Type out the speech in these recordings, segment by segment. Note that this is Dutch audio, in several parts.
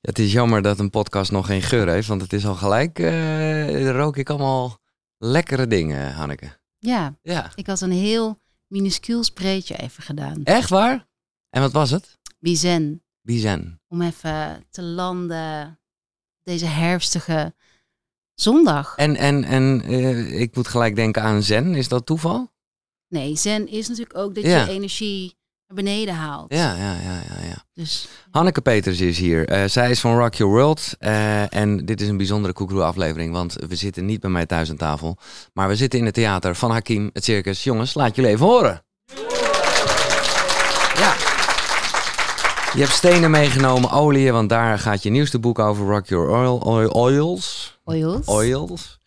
Het is jammer dat een podcast nog geen geur heeft, want het is al gelijk, eh, rook ik allemaal lekkere dingen, Hanneke. Ja, Ja. ik had een heel minuscuul spreetje even gedaan. Echt waar? En wat was het? Bizen. Bizen. Om even te landen deze herfstige zondag. En, en, en eh, ik moet gelijk denken aan zen. Is dat toeval? Nee, zen is natuurlijk ook dat Ja. je energie naar beneden haalt. Ja, ja, ja, ja. ja. Dus Hanneke Peters is hier. Eh, zij is van Rock Your World. eh, en dit is een bijzondere Koekroe aflevering, want we zitten niet bij mij thuis aan tafel. Maar we zitten in het theater van Hakim, het circus. Jongens, laat jullie even horen. Ja. Je hebt stenen meegenomen, oliën, want daar gaat je nieuwste boek over. Rock Your Oil, oil Oils. oils. Oils.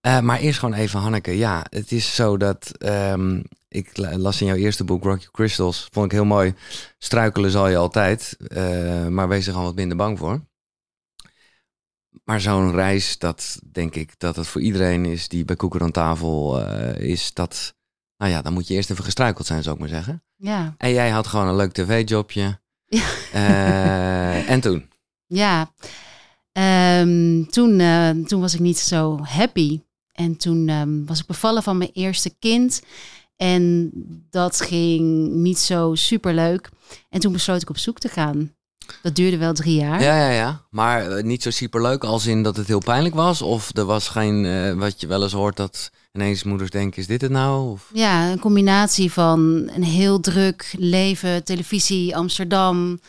Eh, maar eerst gewoon even, Hanneke. Ja, het is zo dat... ehm, ik la- las in jouw eerste boek, Rock Your Crystals. Vond ik heel mooi. Struikelen zal je altijd. eh, maar wees er gewoon wat minder bang voor. Maar zo'n reis, dat denk ik dat het voor iedereen is die bij Koeker aan tafel eh, is. Dat, nou ja, dan moet je eerst even gestruikeld zijn, zou ik maar zeggen. Ja. En jij had gewoon een leuk tv-jobje. Ja. En toen? Ja, Ehm, toen, toen was ik niet zo happy. En toen ehm, was ik bevallen van mijn eerste kind. En dat ging niet zo super leuk. En toen besloot ik op zoek te gaan. Dat duurde wel drie jaar. Ja, ja, ja. Maar eh, niet zo superleuk als in dat het heel pijnlijk was? Of er was geen, eh, wat je wel eens hoort, dat ineens moeders denken, is dit het nou? Of... Ja, een combinatie van een heel druk leven, televisie, Amsterdam.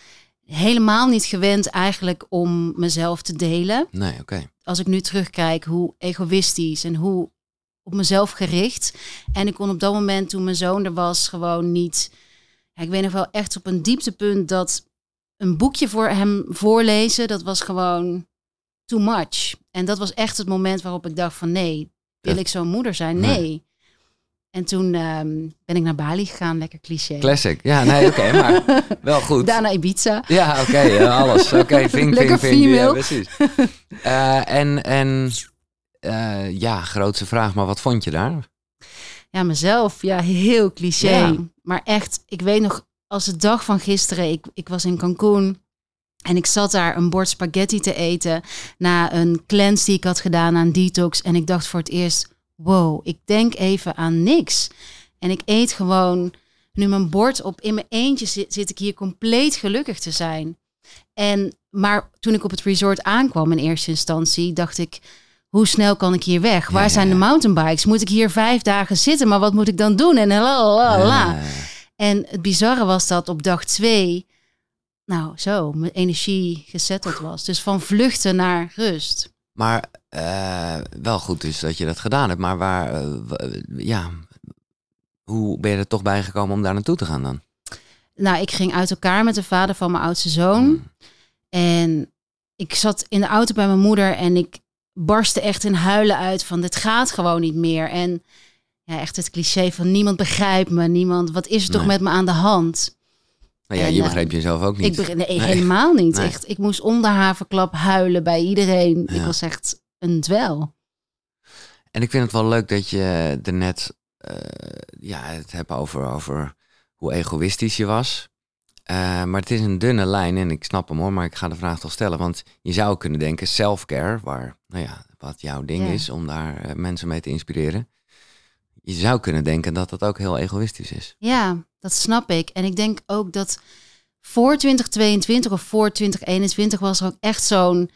Helemaal niet gewend eigenlijk om mezelf te delen. Nee, oké. Als ik nu terugkijk, hoe egoïstisch en hoe op mezelf gericht. En ik kon op dat moment, toen mijn zoon er was, gewoon niet... Ja, ik weet nog wel echt op een dieptepunt dat een boekje voor hem voorlezen, dat was gewoon too much. En dat was echt het moment waarop ik dacht van nee, wil Ja. ik zo'n moeder zijn? Nee. Nee. En toen ehm, ben ik naar Bali gegaan, lekker cliché. Classic. Ja, nee, oké, maar wel goed. Daarna Ibiza. Ja, oké, alles. Oké, vink, Lekker vink, vink. Ja, precies. Eh, en, en eh, ja, grootste vraag, maar wat vond je daar? Ja, mezelf. Ja, heel cliché. Ja. Maar echt, ik weet nog, als de dag van gisteren, ik, ik was in Cancún. En ik zat daar een bord spaghetti te eten na een cleanse die ik had gedaan aan detox. En ik dacht voor het eerst, wow, ik denk even aan niks. En ik eet gewoon nu mijn bord op. In mijn eentje zit, zit ik hier compleet gelukkig te zijn. En, maar toen ik op het resort aankwam in eerste instantie, dacht ik, hoe snel kan ik hier weg? Waar Ja, zijn ja, de mountainbikes? Moet ik hier vijf dagen zitten? Maar wat moet ik dan doen? En la la la En het bizarre was dat op dag twee, nou zo, mijn energie gezetteld was. Dus van vluchten naar rust. Maar eh, wel goed dus dat je dat gedaan hebt. Maar waar, eh, ja, hoe ben je er toch bij gekomen om daar naartoe te gaan dan? Nou, ik ging uit elkaar met de vader van mijn oudste zoon. Hmm. En ik zat in de auto bij mijn moeder en ik barstte echt in huilen uit van dit gaat gewoon niet meer. En ja, echt het cliché van niemand begrijpt me, niemand, wat is er toch met me aan de hand? Nou ja, En, je eh, begreep jezelf ook niet. Ik nee, Nee. helemaal niet. Nee. Echt, ik moest om de haverklap huilen bij iedereen. Ja. Ik was echt een dwel. En ik vind het wel leuk dat je er net eh, ja, het hebt over, over hoe egoïstisch je was. Eh, maar het is een dunne lijn en ik snap hem hoor, maar ik ga de vraag toch stellen. Want je zou kunnen denken self-care, waar, nou ja, wat jouw ding Ja. is om daar mensen mee te inspireren. Je zou kunnen denken dat dat ook heel egoïstisch is. Ja, dat snap ik. En ik denk ook dat voor 2022 of voor 2021 was er ook echt zo'n...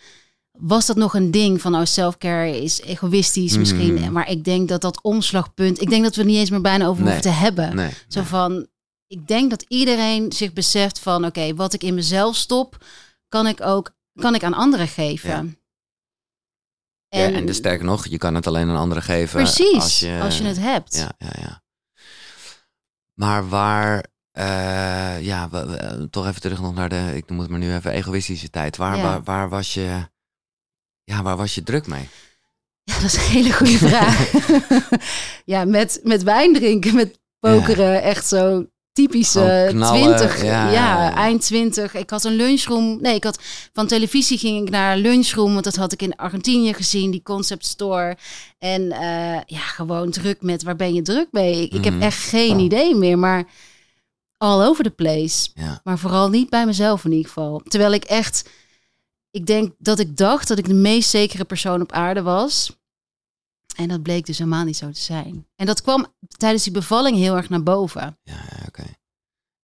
Was dat nog een ding van, oh, self-care is egoïstisch misschien. Mhm. Maar ik denk dat dat omslagpunt... Ik denk dat we het niet eens meer bijna over Nee. hoeven te hebben. Nee. Zo nee. van, ik denk dat iedereen zich beseft van... Oké, wat ik in mezelf stop, kan ik ook kan ik aan anderen geven. Ja. Ja, en dus sterker nog, je kan het alleen aan anderen geven. precies, Als je, het hebt. Ja, ja, ja. Maar waar, eh, ja, we- we- toch even terug nog naar de, ik noem het maar nu even egoïstische tijd. Waar, Ja. waar, waar was je, ja, waar was je druk mee? Ja, dat is een hele goede vraag. ja, met, met wijn drinken, met pokeren, echt zo typische knallen, 20, ja, ja, eind 20. Ik had een lunchroom. Nee, ik had van televisie ging ik naar een lunchroom, want dat had ik in Argentinië gezien, die concept store. En eh, ja, gewoon druk met waar ben je druk mee? Ik, ik Mhm. heb echt geen idee meer, maar all over the place. Ja. Maar vooral niet bij mezelf in ieder geval. Terwijl ik echt, ik denk dat ik dacht dat ik de meest zekere persoon op aarde was. En dat bleek dus helemaal niet zo te zijn. En dat kwam tijdens die bevalling heel erg naar boven. Ja, oké.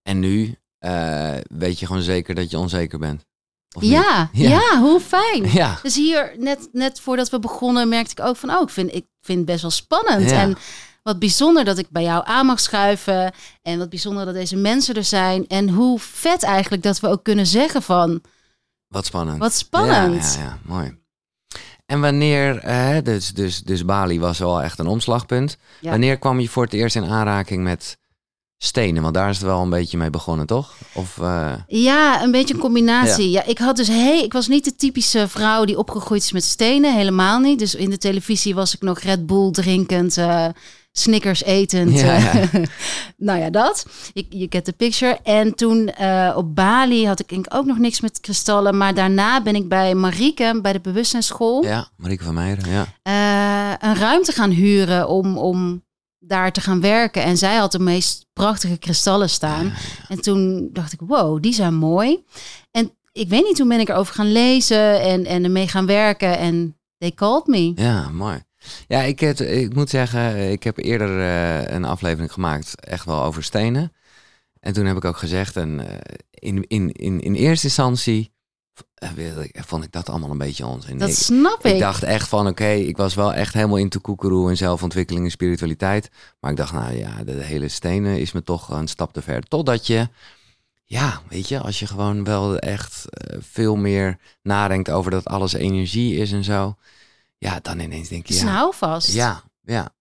En nu eh, weet je gewoon zeker dat je onzeker bent? Ja, Ja. ja, hoe fijn. Ja. Dus hier, net, net voordat we begonnen, merkte ik ook van, oh, ik vind, ik vind het best wel spannend. Ja. En wat bijzonder dat ik bij jou aan mag schuiven. En wat bijzonder dat deze mensen er zijn. En hoe vet eigenlijk dat we ook kunnen zeggen van, Wat spannend. wat spannend. Ja, ja, mooi. En wanneer, eh, dus, dus, dus Bali was wel echt een omslagpunt. Ja. Wanneer kwam je voor het eerst in aanraking met stenen? Want daar is het wel een beetje mee begonnen, toch? Of, eh, Ja, een beetje een combinatie. Ja. ik had dus hey, ik was niet de typische vrouw die opgegroeid is met stenen, helemaal niet. Dus in de televisie was ik nog Red Bull drinkend, eh Snickers etend. Ja, eh, ja. nou ja, dat. Je, je get the picture. En toen eh, op Bali had ik denk ik ook nog niks met kristallen. Maar daarna ben ik bij Marieke, bij de bewustzijnsschool, ja, Marieke van Meijeren, ja. eh, een ruimte gaan huren om, om daar te gaan werken. En zij had de meest prachtige kristallen staan. En toen dacht ik, wow, die zijn mooi. En ik weet niet, toen ben ik erover gaan lezen en, en ermee gaan werken. En they called me. Ja, mooi. Ja, ik, het, ik moet zeggen, ik heb eerder eh, een aflevering gemaakt, echt wel over stenen. En toen heb ik ook gezegd, en eh, in, in, in, in eerste instantie eh, vond ik dat allemaal een beetje onzin. Dat ik, snap ik. ik dacht echt van, oké, ik was wel echt helemaal into koekeroe en zelfontwikkeling en spiritualiteit. Maar ik dacht, nou ja, de, hele stenen is me toch een stap te ver. Totdat je, ja, weet je, als je gewoon wel echt veel meer nadenkt over dat alles energie is en zo. Ja, dan ineens denk je, ja, een houvast. ja, ja.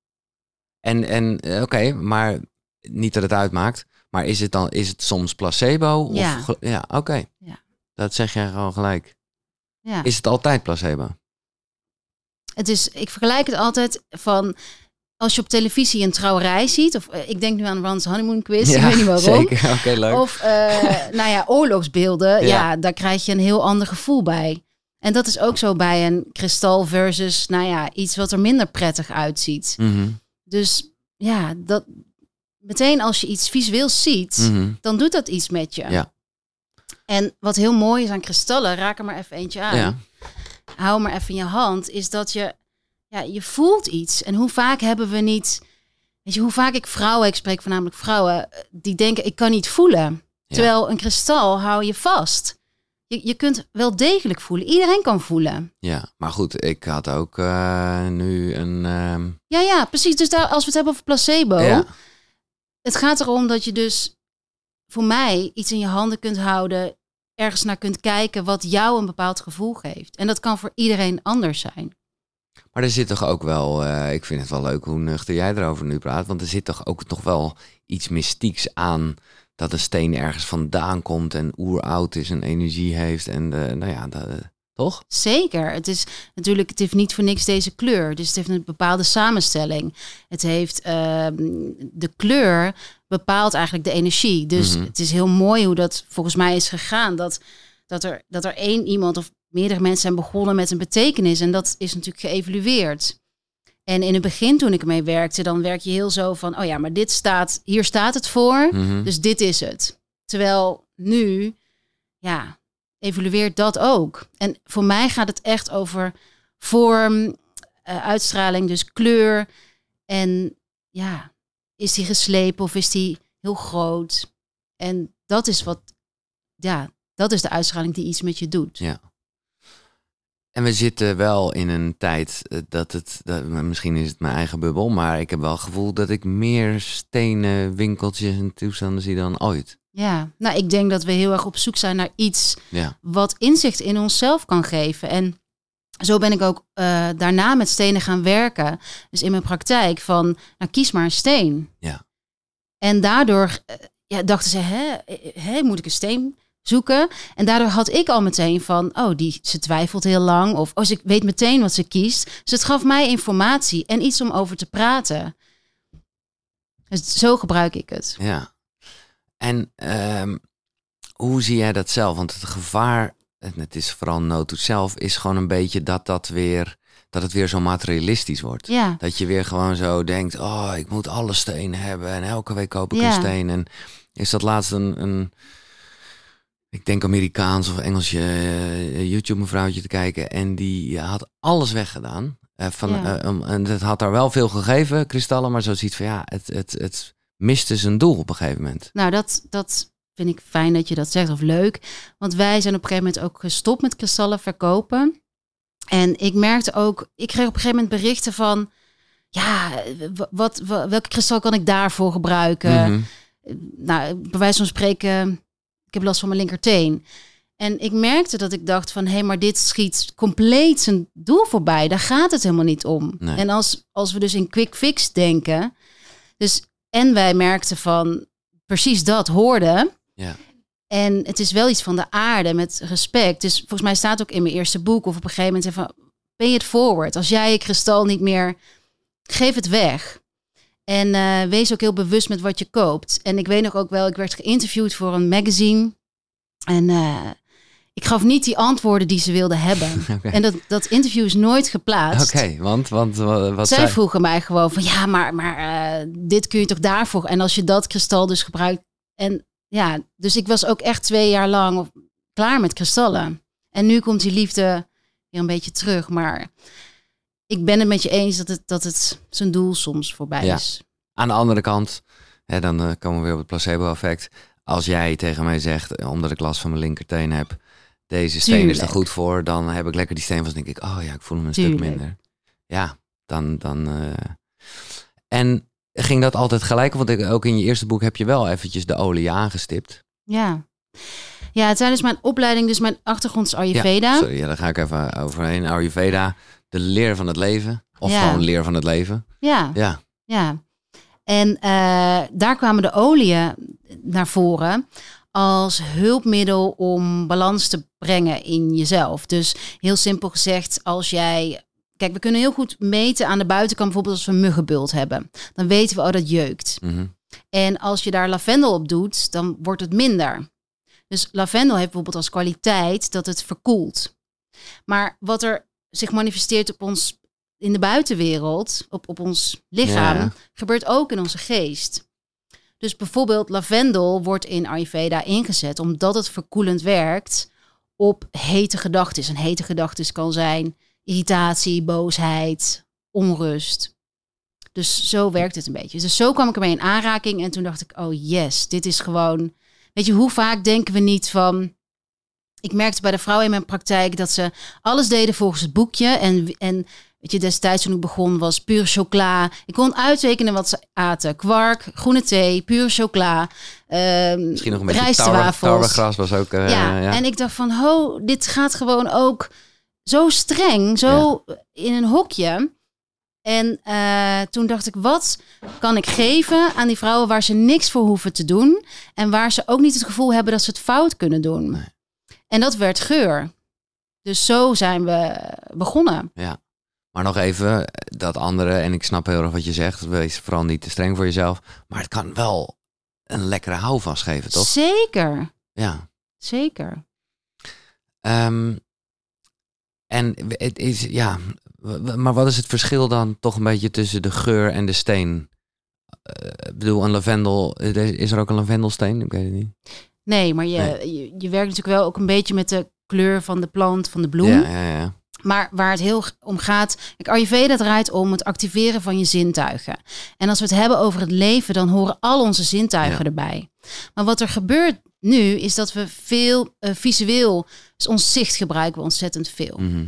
En, en eh, oké, maar niet dat het uitmaakt. Maar is het dan, is het soms placebo? Of, Ja. ge- ja, oké. Ja. Dat zeg jij gewoon gelijk. Ja. Is het altijd placebo? Het is, ik vergelijk het altijd van als je op televisie een trouwerij ziet. Of eh, ik denk nu aan Ron's honeymoon quiz. ik weet niet waarom. Zeker, oké, leuk. Of eh, nou ja, oorlogsbeelden. Ja. Ja. daar krijg je een heel ander gevoel bij. En dat is ook zo bij een kristal versus, nou ja, iets wat er minder prettig uitziet. Mhm, Dus ja, dat meteen als je iets visueel ziet, mhm. dan doet dat iets met je. Ja. En wat heel mooi is aan kristallen, raak er maar even eentje aan. Ja. Hou maar even in je hand, is dat je, ja, je voelt iets. En hoe vaak hebben we niet, weet je, hoe vaak ik vrouwen, ik spreek voornamelijk vrouwen, eh, die denken ik kan niet voelen. Ja. Terwijl een kristal hou je vast. Je, je kunt wel degelijk voelen. Iedereen kan voelen. Ja, maar goed, ik had ook eh, nu een... ehm, Ja, ja, precies. Dus daar, als we het hebben over placebo, ja, het gaat erom dat je dus voor mij iets in je handen kunt houden, ergens naar kunt kijken wat jou een bepaald gevoel geeft. En dat kan voor iedereen anders zijn. maar er zit toch ook wel... eh, ik vind het wel leuk hoe nuchter jij erover nu praat. Want er zit toch ook nog wel iets mystieks aan... dat een steen ergens vandaan komt en oeroud is en energie heeft. En eh, nou ja, dat, toch? Zeker. Het is natuurlijk, het heeft niet voor niks deze kleur. Dus het heeft een bepaalde samenstelling. Het heeft ehm, de kleur bepaalt eigenlijk de energie. Dus Mhm. het is heel mooi hoe dat volgens mij is gegaan. Dat, dat, er, dat er één iemand of meerdere mensen zijn begonnen met een betekenis. En dat is natuurlijk geëvalueerd. En in het begin toen ik ermee werkte, dan werk je heel zo van, oh ja, maar dit staat, hier staat het voor. Mhm. Dus dit is het. Terwijl nu, ja, evolueert dat ook. En voor mij gaat het echt over vorm, eh, uitstraling, dus kleur. En ja, is die geslepen of is die heel groot? En dat is wat, ja, dat is de uitstraling die iets met je doet. Ja. En we zitten wel in een tijd eh, dat het, dat, misschien is het mijn eigen bubbel, maar ik heb wel het gevoel dat ik meer stenen, winkeltjes en toestanden zie dan ooit. Ja, nou, ik denk dat we heel erg op zoek zijn naar iets Ja, wat inzicht in onszelf kan geven. En zo ben ik ook eh, daarna met stenen gaan werken. Dus in mijn praktijk van, nou kies maar een steen. Ja. En daardoor eh, ja, dachten ze, hè, hè, moet ik een steen zoeken? En daardoor had ik al meteen van, oh, die, ze twijfelt heel lang. Of oh, ze weet meteen wat ze kiest. Dus het gaf mij informatie en iets om over te praten. Dus zo gebruik ik het. ja. En ehm, hoe zie jij dat zelf? Want het gevaar, en het is vooral nood zelf, is gewoon een beetje dat dat weer, dat het weer zo materialistisch wordt. Ja, Dat je weer gewoon zo denkt, oh, ik moet alle stenen hebben en elke week koop ik Ja. een steen. En is dat laatst een, een ik denk Amerikaans of Engels uh, YouTube mevrouwtje te kijken. En die had alles weggedaan. Uh, van, Ja. eh, en het had haar wel veel gegeven, kristallen. Maar zo ziet van ja, het, het, het miste zijn doel op een gegeven moment. Nou, dat, dat vind ik fijn dat je dat zegt of leuk. Want wij zijn op een gegeven moment ook gestopt met kristallen verkopen. En ik merkte ook, ik kreeg op een gegeven moment berichten van... Ja, wat, wa- welke kristal kan ik daarvoor gebruiken? Mhm. nou, bij wijze van spreken, ik heb last van mijn linkerteen. En ik merkte dat ik dacht van, hé, hey, maar dit schiet compleet zijn doel voorbij. Daar gaat het helemaal niet om. Nee. En als, als we dus in quick fix denken, dus en wij merkten van precies dat hoorden. Ja. En het is wel iets van de aarde met respect. Dus volgens mij staat ook in mijn eerste boek of op een gegeven moment van, pay it forward. Als jij je kristal niet meer, geef het weg. En eh, wees ook heel bewust met wat je koopt. En ik weet nog ook wel, ik werd geïnterviewd voor een magazine. En eh, ik gaf niet die antwoorden die ze wilden hebben. En dat, dat interview is nooit geplaatst. Oké, want, want wa- wat Zij zei... vroegen mij gewoon van ja, maar, maar eh, dit kun je toch daarvoor. En als je dat kristal dus gebruikt. En ja, dus ik was ook echt twee jaar lang klaar met kristallen. En nu komt die liefde weer een beetje terug. Maar ik ben het met je eens dat het, dat het zijn doel soms voorbij Ja. is. Aan de andere kant, hè, dan eh, komen we weer op het placebo-effect. Als jij tegen mij zegt, eh, omdat ik last van mijn linkerteen heb, deze steen is er goed voor, dan heb ik lekker die steen vast. denk ik, oh ja, ik voel me een Tuurlijk. stuk minder. Ja, dan. dan eh. En ging dat altijd gelijk? Want ook in je eerste boek heb je wel eventjes de olie aangestipt. Ja. Ja, tijdens mijn opleiding, dus mijn achtergrond is Ayurveda. Sorry, ja, daar ga ik even overheen. Ayurveda, de leer van het leven. Of Ja. gewoon leer van het leven. ja. Ja, Ja, en eh, daar kwamen de oliën naar voren als hulpmiddel om balans te brengen in jezelf. Dus heel simpel gezegd, als jij. Kijk, we kunnen heel goed meten aan de buitenkant, bijvoorbeeld als we een muggenbult hebben. Dan weten we, oh, dat jeukt. mhm. En als je daar lavendel op doet, dan wordt het minder. Dus lavendel heeft bijvoorbeeld als kwaliteit dat het verkoelt. Maar wat er zich manifesteert op ons in de buitenwereld, op, op ons lichaam, Ja. gebeurt ook in onze geest. Dus bijvoorbeeld lavendel wordt in Ayurveda ingezet omdat het verkoelend werkt op hete gedachten. En hete gedachten kan zijn irritatie, boosheid, onrust. Dus zo werkt het een beetje. Dus zo kwam ik ermee in aanraking en toen dacht ik, oh yes, dit is gewoon... Weet je, hoe vaak denken we niet van... Ik merkte bij de vrouwen in mijn praktijk dat ze alles deden volgens het boekje. En, en weet je, destijds toen ik begon was puur chocola. Ik kon uittekenen wat ze aten. Kwark, groene thee, puur chocola. ehm, Misschien nog een beetje tarwegras was ook... eh, ja, ja. en ik dacht van, ho, dit gaat gewoon ook zo streng, zo in een hokje. En eh, toen dacht ik, wat kan ik geven aan die vrouwen waar ze niks voor hoeven te doen en waar ze ook niet het gevoel hebben dat ze het fout kunnen doen. En dat werd geur. Dus zo zijn we begonnen. Maar nog even, dat andere, en ik snap heel erg wat je zegt, wees vooral niet te streng voor jezelf. Maar het kan wel een lekkere houvast geven, toch? Zeker, Ja. zeker. Ehm, en het is, ja, maar wat is het verschil dan toch een beetje tussen de geur en de steen? Eh, ik bedoel, een lavendel, eh, is er ook een lavendelsteen? Ik weet het niet. Nee, maar je, Nee. je, je werkt natuurlijk wel ook een beetje met de kleur van de plant, van de bloem. Ja, ja, ja. Maar waar het heel om gaat, kijk, Ayurveda draait om het activeren van je zintuigen. En als we het hebben over het leven, dan horen al onze zintuigen erbij. Maar wat er gebeurt nu, is dat we veel eh, visueel, dus ons zicht gebruiken we ontzettend veel. Mhm.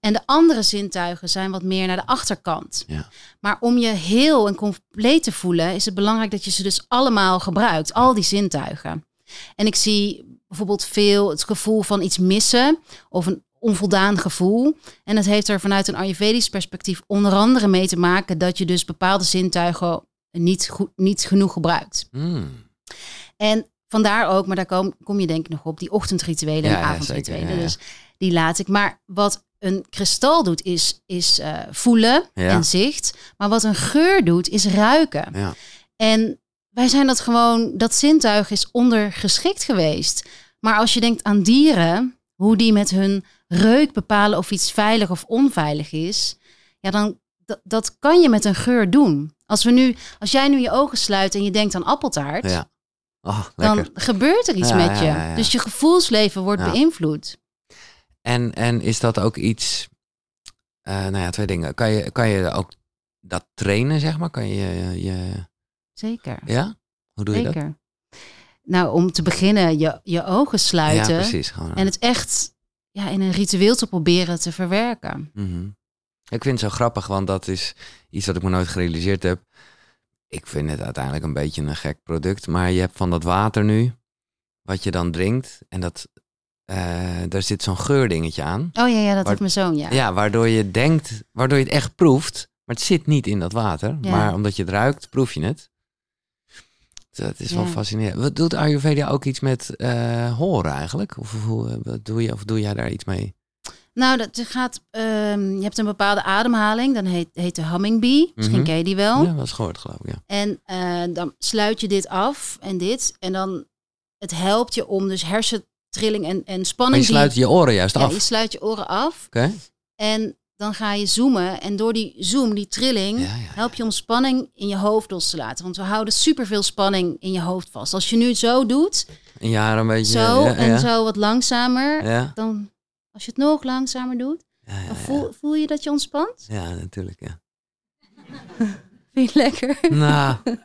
En de andere zintuigen zijn wat meer naar de achterkant. Ja. Maar om je heel en compleet te voelen, is het belangrijk dat je ze dus allemaal gebruikt, al die zintuigen. En ik zie bijvoorbeeld veel het gevoel van iets missen of een onvoldaan gevoel. En dat heeft er vanuit een Ayurvedisch perspectief onder andere mee te maken dat je dus bepaalde zintuigen niet, goed, niet genoeg gebruikt. Mm. En vandaar ook, maar daar kom, kom je denk ik nog op, die ochtendrituelen Ja, en ja, avondrituelen. zeker, ja, ja. Dus die laat ik. Maar wat een kristal doet, is, is eh, voelen en zicht. Maar wat een geur doet, is ruiken. Ja. En wij zijn dat gewoon, dat zintuig is ondergeschikt geweest. Maar als je denkt aan dieren, hoe die met hun reuk bepalen of iets veilig of onveilig is, ja, dan dat, kan je met een geur doen. Als we nu, als jij nu je ogen sluit en je denkt aan appeltaart, ja. Oh, dan gebeurt er iets Ja, met je. ja. Dus je gevoelsleven wordt beïnvloed. En, en is dat ook iets... eh, nou ja, twee dingen. Kan je, kan je ook dat trainen, zeg maar? Kan je... je Zeker. ja? Hoe doe je dat? Zeker. Nou, om te beginnen, je, je ogen Ja, sluiten. precies. Gewoon, en het echt ja, in een ritueel te proberen te verwerken. Mhm. Ik vind het zo grappig, want dat is iets wat ik me nooit gerealiseerd heb. Ik vind het uiteindelijk een beetje een gek product, maar je hebt van dat water nu, wat je dan drinkt, en dat, eh, daar zit zo'n geurdingetje aan. Oh ja, ja dat heeft mijn zoon, ja. Ja. waardoor je denkt, waardoor je het echt proeft, maar het zit niet in dat water. Ja. Maar omdat je het ruikt, proef je het. Dat is wel Ja. fascinerend. Wat doet Ayurveda ook iets met eh, horen eigenlijk? Of, hoe, wat doe je, of doe jij daar iets mee? Nou, dat gaat, ehm, je hebt een bepaalde ademhaling, dan heet, heet de humming bee. Misschien Mhm. ken je die wel. Ja, was gehoord geloof ik, ja. En eh, dan sluit je dit af en dit. En dan, het helpt je om dus hersentrilling en, en Maar spanning... je sluit je oren juist ja, af. je sluit je oren af. Oké? En dan ga je zoomen. En door die zoom, die trilling, Ja, ja. help je om spanning in je hoofd los te laten. Want we houden superveel spanning in je hoofd vast. Als je nu zo doet, Een jaar een beetje. zo ja, en ja. zo wat langzamer, Ja, dan als je het nog langzamer doet, ja, ja, dan ja. voel, voel je dat je ontspant? Ja, natuurlijk, ja. Vind je het lekker? Nou,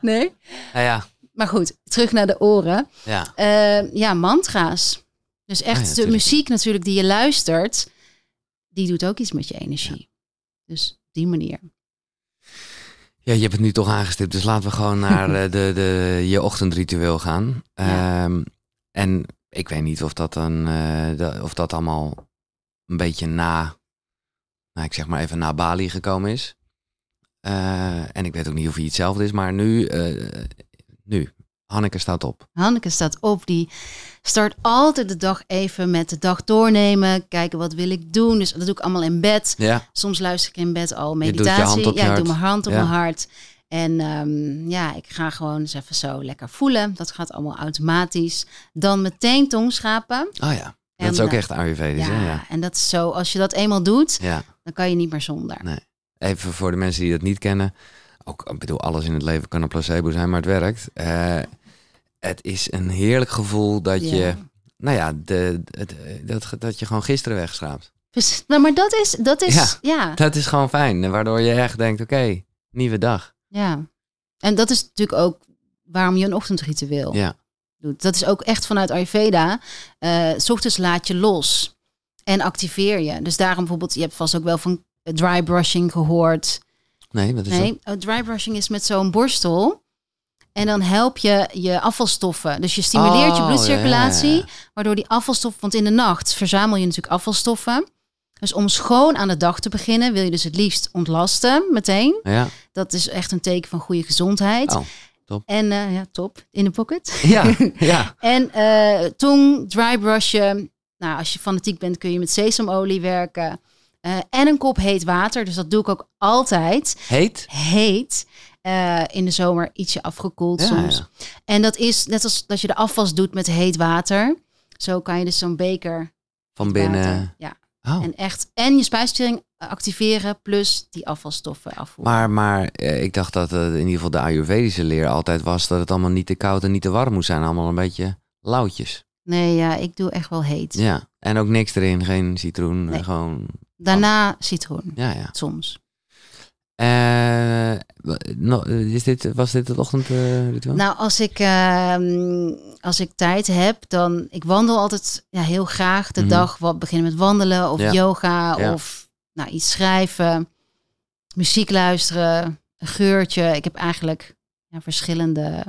Nee? ja, ja. Maar goed, terug naar de oren. ja. Eh, ja, mantra's. Dus echt Ah ja, de muziek natuurlijk die je luistert, die doet ook iets met je energie. Dus op die manier. Ja, je hebt het nu toch aangestipt, dus laten we gewoon naar eh, de, de, je ochtendritueel gaan. Ja. Ehm, en ik weet niet of dat dan, eh, de- of dat allemaal een beetje na, nou, ik zeg maar even na Bali gekomen is. Eh, en ik weet ook niet of hij hetzelfde is, maar nu, eh, nu, Hanneke staat op. Hanneke staat op, die start altijd de dag even met de dag doornemen. Kijken wat wil ik doen. Dus dat doe ik allemaal in bed. Ja, Soms luister ik in bed al meditatie. ja, ik hart. doe mijn hand op Ja. mijn hart. En ehm, ja, ik ga gewoon eens even zo lekker voelen. Dat gaat allemaal automatisch. Dan meteen tongschapen. oh ja. Dat is ook eh, echt Ayurvedisch, Ja? Ja. en dat is zo. Als je dat eenmaal doet, ja. dan kan je niet meer zonder. Nee. Even voor de mensen die dat niet kennen. Ook, ik bedoel, alles in het leven kan een placebo zijn, maar het werkt. Eh, het is een heerlijk gevoel dat je, Ja. nou ja, de, dat, dat je gewoon gisteren wegschraapt. Dus, nou, maar dat is, dat is, Ja. ja. ja, Dat is gewoon fijn. Waardoor je echt denkt, oké, nieuwe dag. En dat is natuurlijk ook waarom je een ochtendritueel Ja, doet. Dat is ook echt vanuit Ayurveda. Eh, s ochtends laat je los en activeer je. Dus daarom bijvoorbeeld, je hebt vast ook wel van dry brushing gehoord. nee, wat is dat? Nee, oh, dry brushing is met zo'n borstel. En dan help je je afvalstoffen. Dus je stimuleert je Oh, bloedcirculatie. Waardoor die afvalstoffen... Want in de nacht verzamel je natuurlijk afvalstoffen. Dus om schoon aan de dag te beginnen... wil je dus het liefst ontlasten meteen. Ja, Dat is echt een teken van goede gezondheid. Oh, top. En eh, ja, top. In de pocket. ja, ja. En eh, tong, dry brushen. Nou, als je fanatiek bent kun je met sesamolie werken. Eh, en een kop heet water. Dus dat doe ik ook altijd Heet? heet. Eh, in de zomer ietsje afgekoeld Ja, soms. ja. En dat is net als dat je de afwas doet met heet water. Zo kan je dus zo'n beker Van water, binnen. Ja, Oh. en echt en je spijsvertering activeren plus die afvalstoffen afvoeren. Maar, maar eh, ik dacht dat in ieder geval de Ayurvedische leer altijd was dat het allemaal niet te koud en niet te warm moest zijn. Allemaal een beetje lauwtjes. Nee, ja, ik doe echt wel heet. Ja, en ook niks erin, geen citroen, Nee. gewoon... Daarna citroen, Ja, ja. soms. Eh, wa- no, is dit, was dit het ochtendritueel? Nou, als ik, ehm, als ik tijd heb, dan... Ik wandel altijd ja, heel graag de Mhm. dag. Wat beginnen met wandelen of Ja. yoga Ja. of nou, iets schrijven. Muziek luisteren, een geurtje. Ik heb eigenlijk ja, verschillende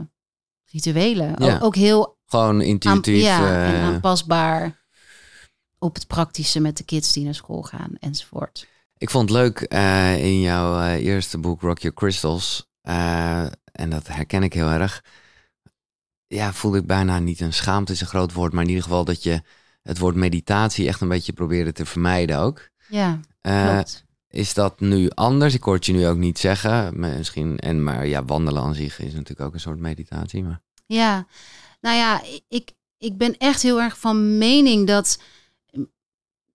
rituelen. Ook, ook heel gewoon aan, intuïtief. ja, en eh, aanpasbaar op het praktische met de kids die naar school gaan enzovoort. Ik vond het leuk eh, in jouw eh, eerste boek Rock Your Crystals. eh, en dat herken ik heel erg. Ja, voelde ik bijna niet een schaamte is een groot woord. Maar in ieder geval dat je het woord meditatie echt een beetje probeerde te vermijden ook. Ja, klopt. Is dat nu anders? Ik hoor het je nu ook niet zeggen. Misschien, en, maar ja, wandelen aan zich is natuurlijk ook een soort meditatie. Maar... Ja, nou ja, ik, ik ben echt heel erg van mening dat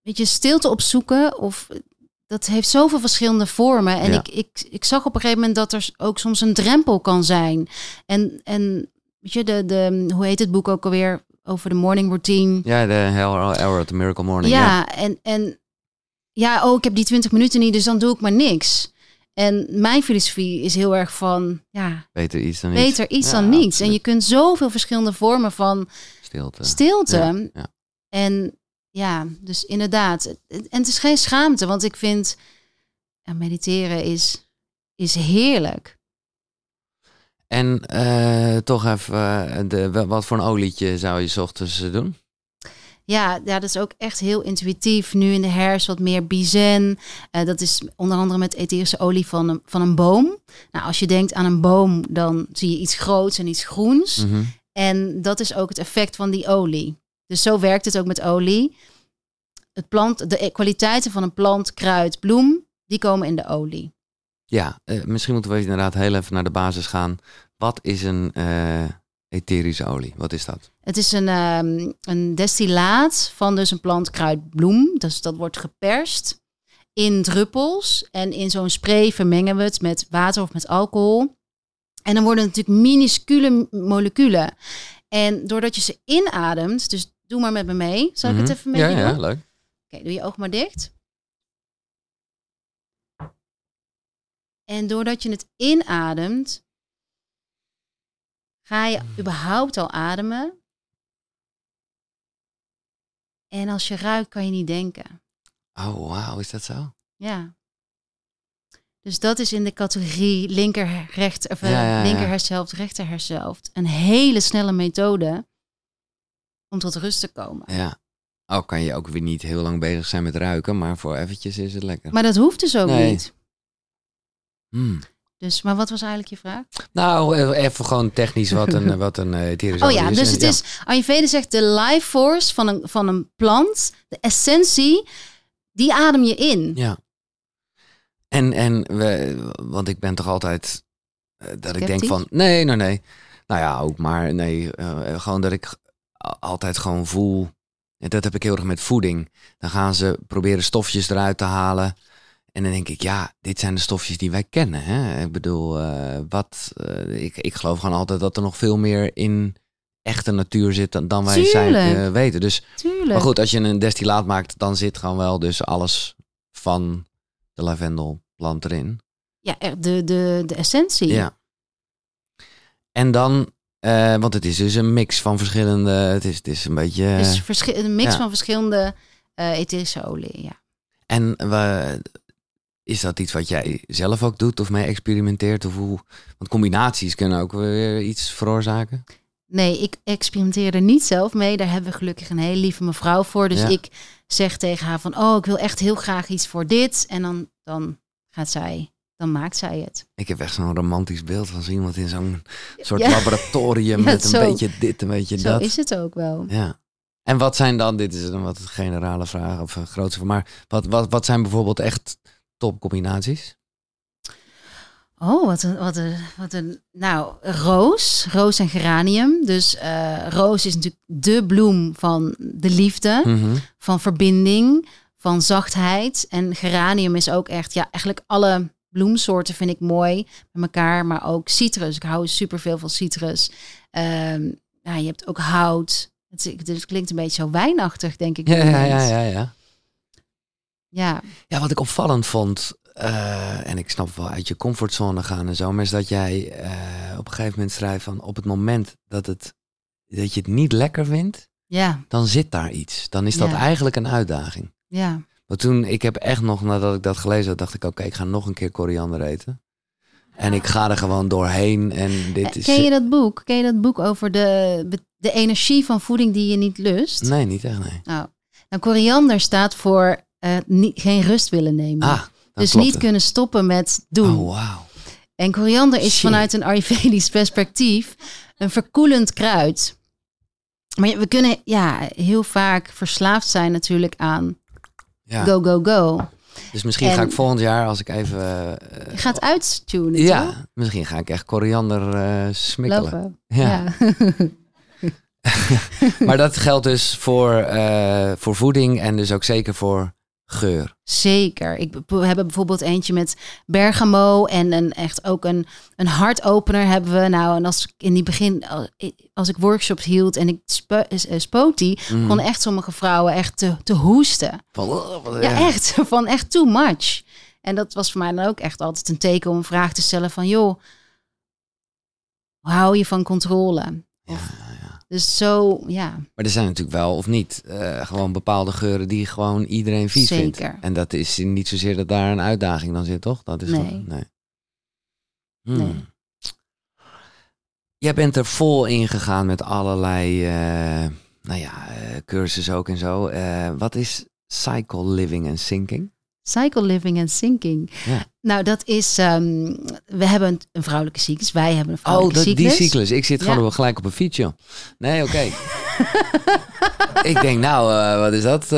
weet je, stilte opzoeken of dat heeft zoveel verschillende vormen. En Ja. ik, ik, ik zag op een gegeven moment dat er ook soms een drempel kan zijn. En, en weet je, de, de, hoe heet het boek ook alweer? Over de morning routine. Ja, de Hell Hour the Miracle Morning. Ja, Ja, en, en ja, oh, ik heb die 20 minuten niet, dus dan doe ik maar niks. En mijn filosofie is heel erg van, ja, Beter iets dan niets. beter iets Ja, dan niets. En je kunt zoveel verschillende vormen van Stilte. stilte. En ja, dus inderdaad. En het is geen schaamte, want ik vind mediteren is, is heerlijk. En eh, toch even, eh, de, wat voor een olietje zou je 's ochtends eh, doen? Ja, ja, dat is ook echt heel intuïtief. Nu in de herfst wat meer bizen. Dat is onder andere met etherische olie van een, van een boom. Nou, als je denkt aan een boom, dan zie je iets groots en iets groens. Mhm. En dat is ook het effect van die olie. Dus zo werkt het ook met olie. Het plant, de kwaliteiten van een plant, kruid, bloem, die komen in de olie. Ja, eh, misschien moeten we inderdaad heel even naar de basis gaan. Wat is een eh, etherische olie? Wat is dat? Het is een, ehm, een destillaat van dus een plant, kruid, bloem. Dus dat wordt geperst in druppels. En in zo'n spray vermengen we het met water of met alcohol. En dan worden het natuurlijk minuscule moleculen. En doordat je ze inademt, dus doe maar met me mee. Zal ik Mhm. het even met Ja, je doen? ja, leuk. Oké, doe je oog maar dicht. En doordat je het inademt, ga je überhaupt al ademen. En als je ruikt, kan je niet denken. Oh, wauw, is dat zo? Ja. Dus dat is in de categorie linker, rechter, of, eh, Ja, ja, ja. linker hersenhelft, rechter hersenhelft. Een hele snelle methode om tot rust te komen. Ja. Oh, kan je ook weer niet heel lang bezig zijn met ruiken, maar voor eventjes is het lekker. Maar dat hoeft dus ook Nee. niet. Hmm. Dus, maar wat was eigenlijk je vraag? Nou, even gewoon technisch wat een, wat een eh, Oh ja, is. dus En het ja. is, Ayurveda zegt de life force van een, van een plant, de essentie, die adem je in. Ja. En, en we, want ik ben toch altijd eh, dat ik denk van, nee, nee, nee. Nou ja, ook maar nee, eh, gewoon dat ik altijd gewoon voel. En dat heb ik heel erg met voeding. Dan gaan ze proberen stofjes eruit te halen. En dan denk ik, ja, dit zijn de stofjes die wij kennen. Hè? Ik bedoel, eh, wat, eh, ik, ik geloof gewoon altijd dat er nog veel meer in echte natuur zit dan, dan wij zijn, eh, weten. Dus Tuurlijk. maar goed, als je een destillaat maakt, dan zit gewoon wel dus alles van de lavendelplant erin. Ja, de, de, de essentie. Ja. En dan, eh, want het is dus een mix van verschillende, het is, het is een beetje... Dus verschi- een mix ja. van verschillende eh etherische olie. Ja. En we, is dat iets wat jij zelf ook doet of mee experimenteert? Of hoe, want combinaties kunnen ook weer iets veroorzaken. Nee, ik experimenteer er niet zelf mee. Daar hebben we gelukkig een hele lieve mevrouw voor. Dus Ja. ik zeg tegen haar van, oh, ik wil echt heel graag iets voor dit. En dan, dan gaat zij, dan maakt zij het. Ik heb echt zo'n romantisch beeld van zo iemand in zo'n soort Ja. laboratorium Ja, met een zo. beetje dit, een beetje Zo dat. is het ook wel. Ja. En wat zijn dan, dit is een wat generale vraag of een grootste, maar wat, wat, wat zijn bijvoorbeeld echt topcombinaties? Oh, wat een, wat een, wat een. Nou, roos, roos en geranium. Dus eh, roos is natuurlijk de bloem van de liefde, Mhm. van verbinding, van zachtheid. En geranium is ook echt, ja, eigenlijk alle bloemsoorten vind ik mooi met elkaar, maar ook citrus. Ik hou superveel van citrus. Ehm, ja, je hebt ook hout. Het, klinkt een beetje zo wijnachtig, denk ik. Ja, ja, ja, ja, ja. ja. Ja, wat ik opvallend vond, eh, en ik snap wel uit je comfortzone gaan en zo, maar is dat jij eh, op een gegeven moment schrijft van op het moment dat, het, dat je het niet lekker vindt, ja, dan zit daar iets. Dan is dat Ja. eigenlijk een uitdaging. ja. Maar toen, ik heb echt nog, nadat ik dat gelezen had, dacht ik, oké, ik ga nog een keer koriander eten. En ik ga er gewoon doorheen en dit is... Eh, Ken je dat boek? Ken je dat boek over de, de energie van voeding die je niet lust? Nee, niet echt, nee. Nou, nou, koriander staat voor eh, niet, geen rust willen nemen. Ah, dus niet het. kunnen stoppen met doen. Oh, wauw. En koriander is Shit. vanuit een Ayurvedisch perspectief een verkoelend kruid. Maar we kunnen ja, heel vaak verslaafd zijn natuurlijk aan Ja. go, go, go. Dus misschien ga ik volgend jaar, als ik even... eh, Je gaat uittunen, toch? ja, misschien ga ik echt koriander eh smikkelen. Lopen. Ja. Maar dat geldt dus voor, eh, voor voeding en dus ook zeker voor geur. Zeker. Ik, we hebben bijvoorbeeld eentje met bergamo en een, echt ook een, een hartopener hebben we. Nou, en als ik in die begin, als ik workshops hield en ik spo, eh, spoot die, Mhm. kon echt sommige vrouwen echt te, te hoesten. Van, oh, Ja, echt. Van echt too much. En dat was voor mij dan ook echt altijd een teken om een vraag te stellen van, joh, hoe hou je van controle? Ja, ja. Dus zo, ja, Maar er zijn natuurlijk wel, of niet, eh, gewoon bepaalde geuren die gewoon iedereen vies vindt. Zeker. En dat is niet zozeer dat daar een uitdaging dan zit, toch? Dat is Nee. toch- nee. Hmm. Nee. Jij bent er vol in gegaan met allerlei, eh, nou ja, eh, cursussen ook en zo. Wat is cycle living and sinking? Cycle living en sinking. Ja. Nou, dat is, ehm, we hebben een, een vrouwelijke cyclus. Wij hebben een Oh, vrouwelijke dat, die cyclus. cyclus. Ik zit gewoon wel gelijk op een fiets, joh. Nee, oké. ik denk, nou, eh, wat is dat? Eh,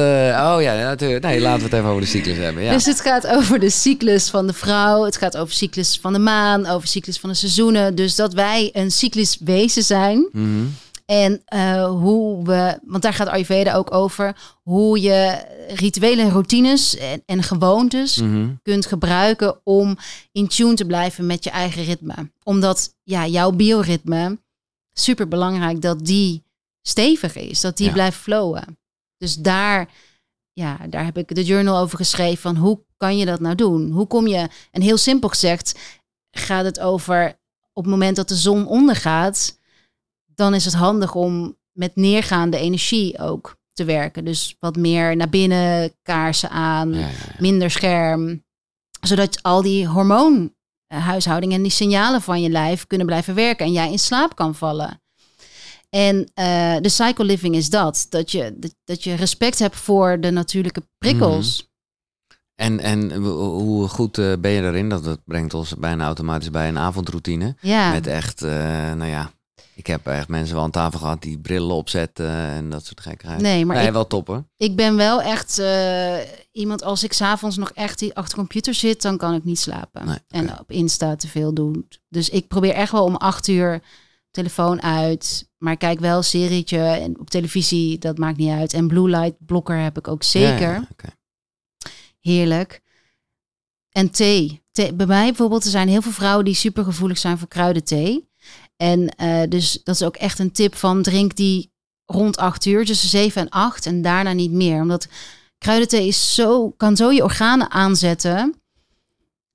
oh ja, natuurlijk. Nee, laten we het even over de cyclus hebben. Ja. Dus het gaat over de cyclus van de vrouw. Het gaat over cyclus van de maan, over cyclus van de seizoenen. Dus dat wij een cycluswezen zijn. Mhm. En eh, hoe we, want daar gaat Ayurveda ook over, hoe je rituelen en routines en, en gewoontes Mhm. kunt gebruiken om in tune te blijven met je eigen ritme. Omdat ja, jouw bioritme, super belangrijk dat die stevig is, dat die Ja. blijft flowen. Dus daar, ja, daar heb ik de journal over geschreven van hoe kan je dat nou doen? Hoe kom je, en heel simpel gezegd, gaat het over op het moment dat de zon ondergaat, dan is het handig om met neergaande energie ook te werken. Dus wat meer naar binnen, kaarsen aan, Ja, ja, ja. minder scherm. Zodat al die hormoonhuishouding en die signalen van je lijf kunnen blijven werken en jij in slaap kan vallen. En eh, de cycle living is dat. Dat je, dat, dat je respect hebt voor de natuurlijke prikkels. En, en hoe goed eh, ben je erin? Dat, dat brengt ons bijna automatisch bij een avondroutine. Ja, Met echt, eh, nou ja, ik heb echt mensen wel aan tafel gehad die brillen opzetten en dat soort gekkigheid. nee, maar nee, ik, wel top hoor. ik ben wel echt eh, iemand, als ik s'avonds nog echt achter de computer zit, dan kan ik niet slapen. Nee. En op Insta te veel doen. Dus ik probeer echt wel om acht uur telefoon uit. Maar ik kijk wel serietje en op televisie, dat maakt niet uit. En blue light blokker heb ik ook zeker. Ja. Heerlijk. En thee. thee. Bij mij bijvoorbeeld, er zijn heel veel vrouwen die super gevoelig zijn voor kruidenthee. En eh, dus dat is ook echt een tip van drink die rond acht uur, tussen zeven en acht en daarna niet meer. Omdat kruidenthee is zo, kan zo je organen aanzetten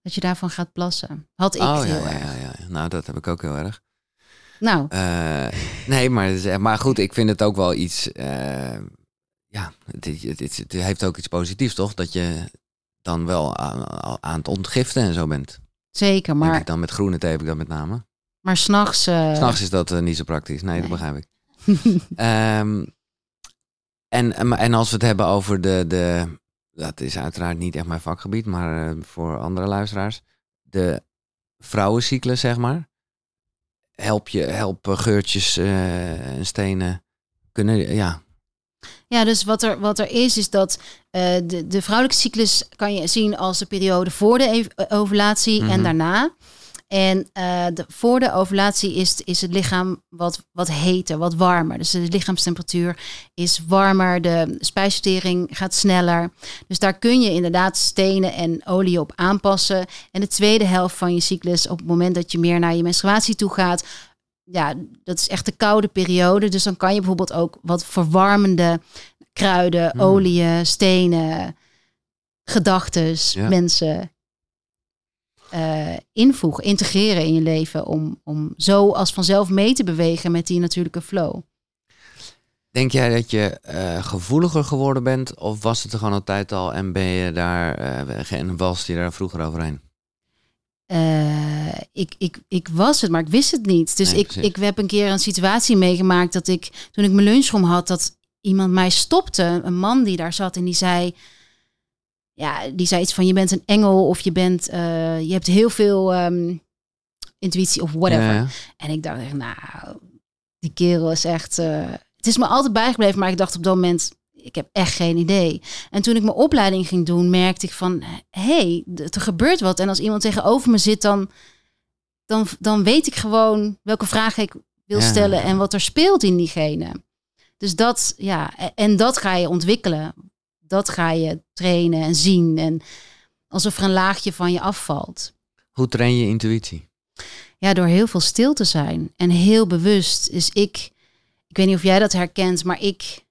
dat je daarvan gaat plassen. Had ik Oh ja, heel ja, erg. ja, ja. Nou, dat heb ik ook heel erg. Nou, Eh, nee, maar, maar goed, ik vind het ook wel iets. eh, ja, het, het, het, het heeft ook iets positiefs, toch? Dat je dan wel aan, aan het ontgiften en zo bent. zeker. Maar Maar, ik dan met groene thee heb ik dat met name. Maar s'nachts... eh S'nachts is dat eh, niet zo praktisch. Nee, dat begrijp ik. Ehm, en, en, als we het hebben over de, de. Dat is uiteraard niet echt mijn vakgebied, maar eh, voor andere luisteraars. De vrouwencyclus, zeg maar. Help je, helpen geurtjes en stenen kunnen. Ja. Ja, dus wat er, wat er is, is dat de, de vrouwelijke cyclus kan je zien als de periode voor de eh, ovulatie Mhm. en daarna. En eh, de, voor de ovulatie is, is het lichaam wat, wat heter, wat warmer. Dus de lichaamstemperatuur is warmer, de spijsvertering gaat sneller. Dus daar kun je inderdaad stenen en olie op aanpassen. En de tweede helft van je cyclus, op het moment dat je meer naar je menstruatie toe gaat, ja, dat is echt de koude periode. Dus dan kan je bijvoorbeeld ook wat verwarmende kruiden, Hmm. oliën, stenen, gedachtes, Ja. mensen eh, invoegen, integreren in je leven om, om zo als vanzelf mee te bewegen met die natuurlijke flow. Denk jij dat je eh, gevoeliger geworden bent? Of was het er gewoon altijd al en ben je daar. eh en was je daar vroeger overheen? Ik, ik, ik was het, maar ik wist het niet. Dus Nee, ik, precies. ik heb een keer een situatie meegemaakt dat ik, toen ik mijn lunchroom had, dat iemand mij stopte. Een man die daar zat en die zei, ja, die zei iets van je bent een engel of je bent, eh, je hebt heel veel ehm, intuïtie of whatever. Ja, ja. En ik dacht echt, nou, die kerel is echt. eh, het is me altijd bijgebleven, maar ik dacht op dat moment, ik heb echt geen idee. En toen ik mijn opleiding ging doen, merkte ik van, hé, hey, er gebeurt wat. En als iemand tegenover me zit, dan, dan, dan weet ik gewoon welke vragen ik wil Ja. stellen en wat er speelt in diegene. Dus dat, ja, en dat ga je ontwikkelen. Dat ga je trainen en zien. En alsof er een laagje van je afvalt. Hoe train je intuïtie? Ja, door heel veel stil te zijn en heel bewust. Dus ik, ik weet niet of jij dat herkent, maar ik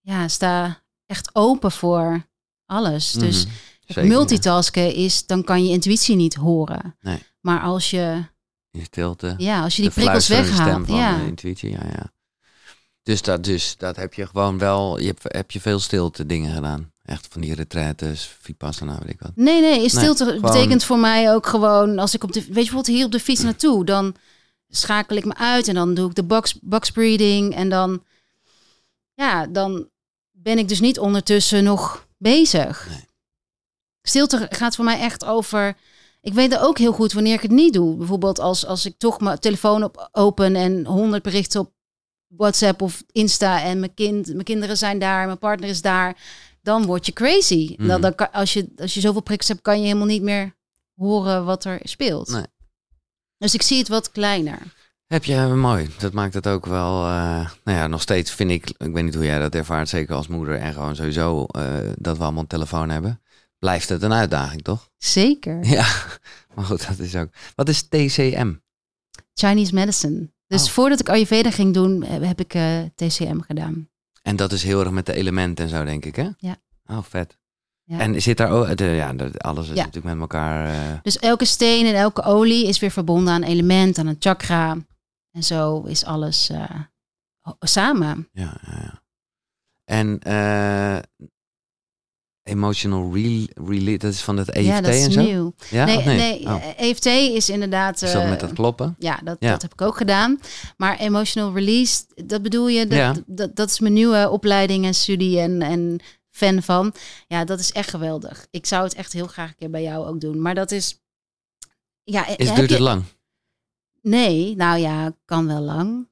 ja, sta echt open voor alles. Dus Mhm. Zeker, multitasken is, dan kan je intuïtie niet horen. Nee. Maar als je, In stilte. ja, als je die prikkels weghaalt, ja. intuïtie, ja, ja. Dus dat, dus dat heb je gewoon wel, je hebt, heb je veel stilte dingen gedaan. Echt van die retraites, vipassana, weet ik wat. Nee, nee, stilte betekent voor mij ook gewoon, als ik op de, weet je bijvoorbeeld hier op de fiets naartoe, dan schakel ik me uit en dan doe ik de box, box breathing en dan, ja, dan ben ik dus niet ondertussen nog bezig. Nee. Stilte gaat voor mij echt over, ik weet er ook heel goed wanneer ik het niet doe. Bijvoorbeeld als, als ik toch mijn telefoon op open en honderd berichten op WhatsApp of Insta en mijn, kind, mijn kinderen zijn daar, mijn partner is daar, dan word je crazy. Mhm. dan, dan kan, als, je, als je zoveel prikkels hebt, kan je helemaal niet meer horen wat er speelt. Nee. Dus ik zie het wat kleiner. Heb je, mooi. Dat maakt het ook wel, eh, nou ja, nog steeds vind ik, ik weet niet hoe jij dat ervaart, zeker als moeder en gewoon sowieso, eh, dat we allemaal een telefoon hebben. Blijft het een uitdaging, toch? Zeker. Ja, maar goed, dat is ook. Wat is TCM? Chinese medicine. Dus Oh. voordat ik Ayurveda ging doen, heb heb ik eh, TCM gedaan. En dat is heel erg met de elementen en zo, denk ik, hè? Ja. Oh, vet. Ja. En zit daar ook, de, ja, alles is Ja. natuurlijk met elkaar. eh, Dus elke steen en elke olie is weer verbonden aan een element, aan een chakra. En zo is alles eh, samen. ja, ja, ja. En eh, emotional re release, dat is van het EFT ja, dat is en zo? nieuw. Ja, nee, nee, nee? Oh. eh, EFT is inderdaad... Is dat eh, met dat kloppen? Ja, dat, Ja. dat heb ik ook gedaan. Maar emotional release, dat bedoel je, dat, Ja. dat, dat is mijn nieuwe opleiding en studie en, en fan van. Ja, dat is echt geweldig. Ik zou het echt heel graag een keer bij jou ook doen. Maar dat is... Ja, Is, heb duurt je- het lang? Nee, nou ja, kan wel lang.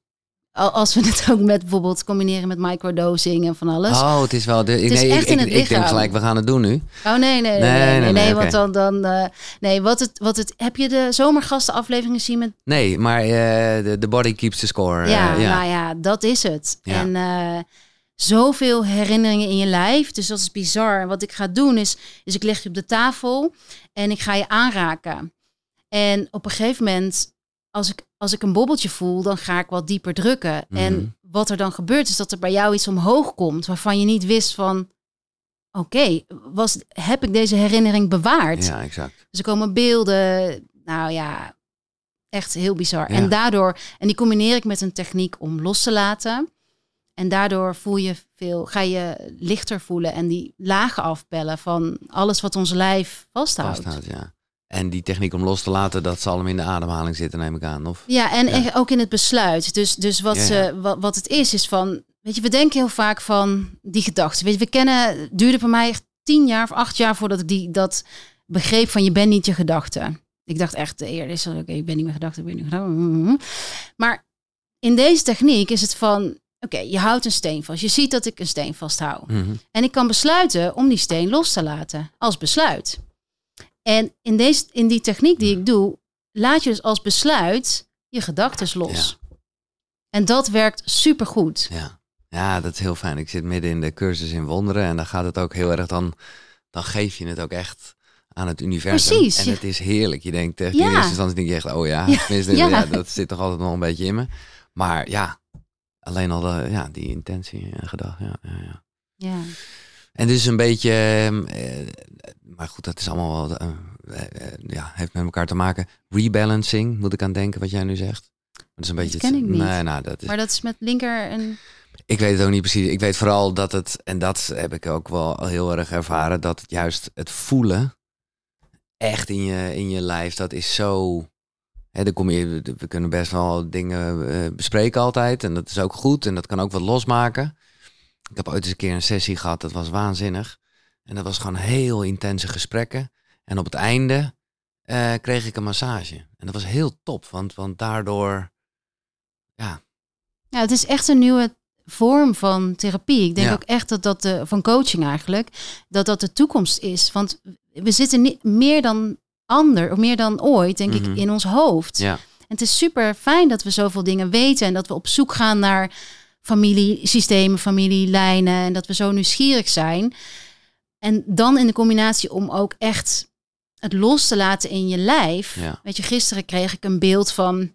Al- Als we het ook met bijvoorbeeld combineren met microdosing en van alles. Oh, het is wel. De, is nee, echt ik, in ik, het ik denk lichaam. gelijk, we gaan het doen nu. Oh nee, nee, nee, Nee, nee, want dan, dan eh, nee, wat het, wat het, heb je de zomergasten aflevering gezien met Nee, maar eh, de, body keeps the score. eh, Ja, ja. nou ja, dat is het. Ja. En zoveel herinneringen in je lijf. Dus dat is bizar. En wat ik ga doen is, is ik leg je op de tafel en ik ga je aanraken. En op een gegeven moment, als ik, als ik een bobbeltje voel, dan ga ik wat dieper drukken. Mhm. En wat er dan gebeurt, is dat er bij jou iets omhoog komt waarvan je niet wist van, oké, was heb ik deze herinnering bewaard? ja, exact. Dus er komen beelden. Nou ja, echt heel bizar. Ja. En daardoor, en die combineer ik met een techniek om los te laten. En daardoor voel je veel, ga je lichter voelen en die lagen afpellen van alles wat ons lijf vasthoudt. Vasthoudt, ja. En die techniek om los te laten, dat zal hem in de ademhaling zitten, neem ik aan. Of? Ja, en Ja. ook in het besluit. Dus, dus wat, Ja, ja. Ze, wat, wat het is, is van, weet je, we denken heel vaak van die gedachten. Weet je, we kennen, het duurde voor mij echt tien jaar of acht jaar voordat ik die, dat begreep van je bent niet je gedachten. Ik dacht echt, eerder is oké, ik ben niet mijn gedachten, ik ben niet mijn gedachten. Maar in deze techniek is het van, oké, je houdt een steen vast. Je ziet dat ik een steen vasthoud. Mhm. En ik kan besluiten om die steen los te laten als besluit. En in, deze, in die techniek die ik doe, laat je dus als besluit je gedachten los. En dat werkt supergoed. Ja. ja, dat is heel fijn. Ik zit midden in de cursus in wonderen en dan gaat het ook heel erg, dan, dan geef je het ook echt aan het universum. Precies, En het is heerlijk. Je denkt echt, Ja. in eerste instantie denk je echt, oh ja, ja. ja, dat zit toch altijd nog een beetje in me. Maar ja, alleen al de, ja, die intentie en gedachte. Ja, ja, ja. En dus een beetje, ehm, eh, maar goed, dat is allemaal wel, eh, eh, ja, heeft met elkaar te maken. Rebalancing, moet ik aan denken wat jij nu zegt. Dat is een beetje. ken het- ik niet. Nee, nou, dat is. Maar dat is met linker en... Ik weet het ook niet precies. Ik weet vooral dat het, en dat heb ik ook wel heel erg ervaren, dat het juist het voelen echt in je, in je lijf, dat is zo. Hè, dan kom je, we kunnen best wel dingen bespreken altijd. En dat is ook goed. En dat kan ook wat losmaken. Ik heb ooit eens een keer een sessie gehad, dat was waanzinnig. En dat was gewoon heel intense gesprekken. En op het einde eh, kreeg ik een massage. En dat was heel top, want, want daardoor. Ja, Ja, het is echt een nieuwe vorm van therapie. Ik denk Ja. ook echt dat dat de, van coaching eigenlijk, dat dat de toekomst is. Want we zitten niet meer dan ander, of meer dan ooit, denk Mhm. ik, in ons hoofd. ja, En het is super fijn dat we zoveel dingen weten en dat we op zoek gaan naar familiesystemen, familielijnen en dat we zo nieuwsgierig zijn. En dan in de combinatie om ook echt het los te laten in je lijf. Ja. Weet je, gisteren kreeg ik een beeld van.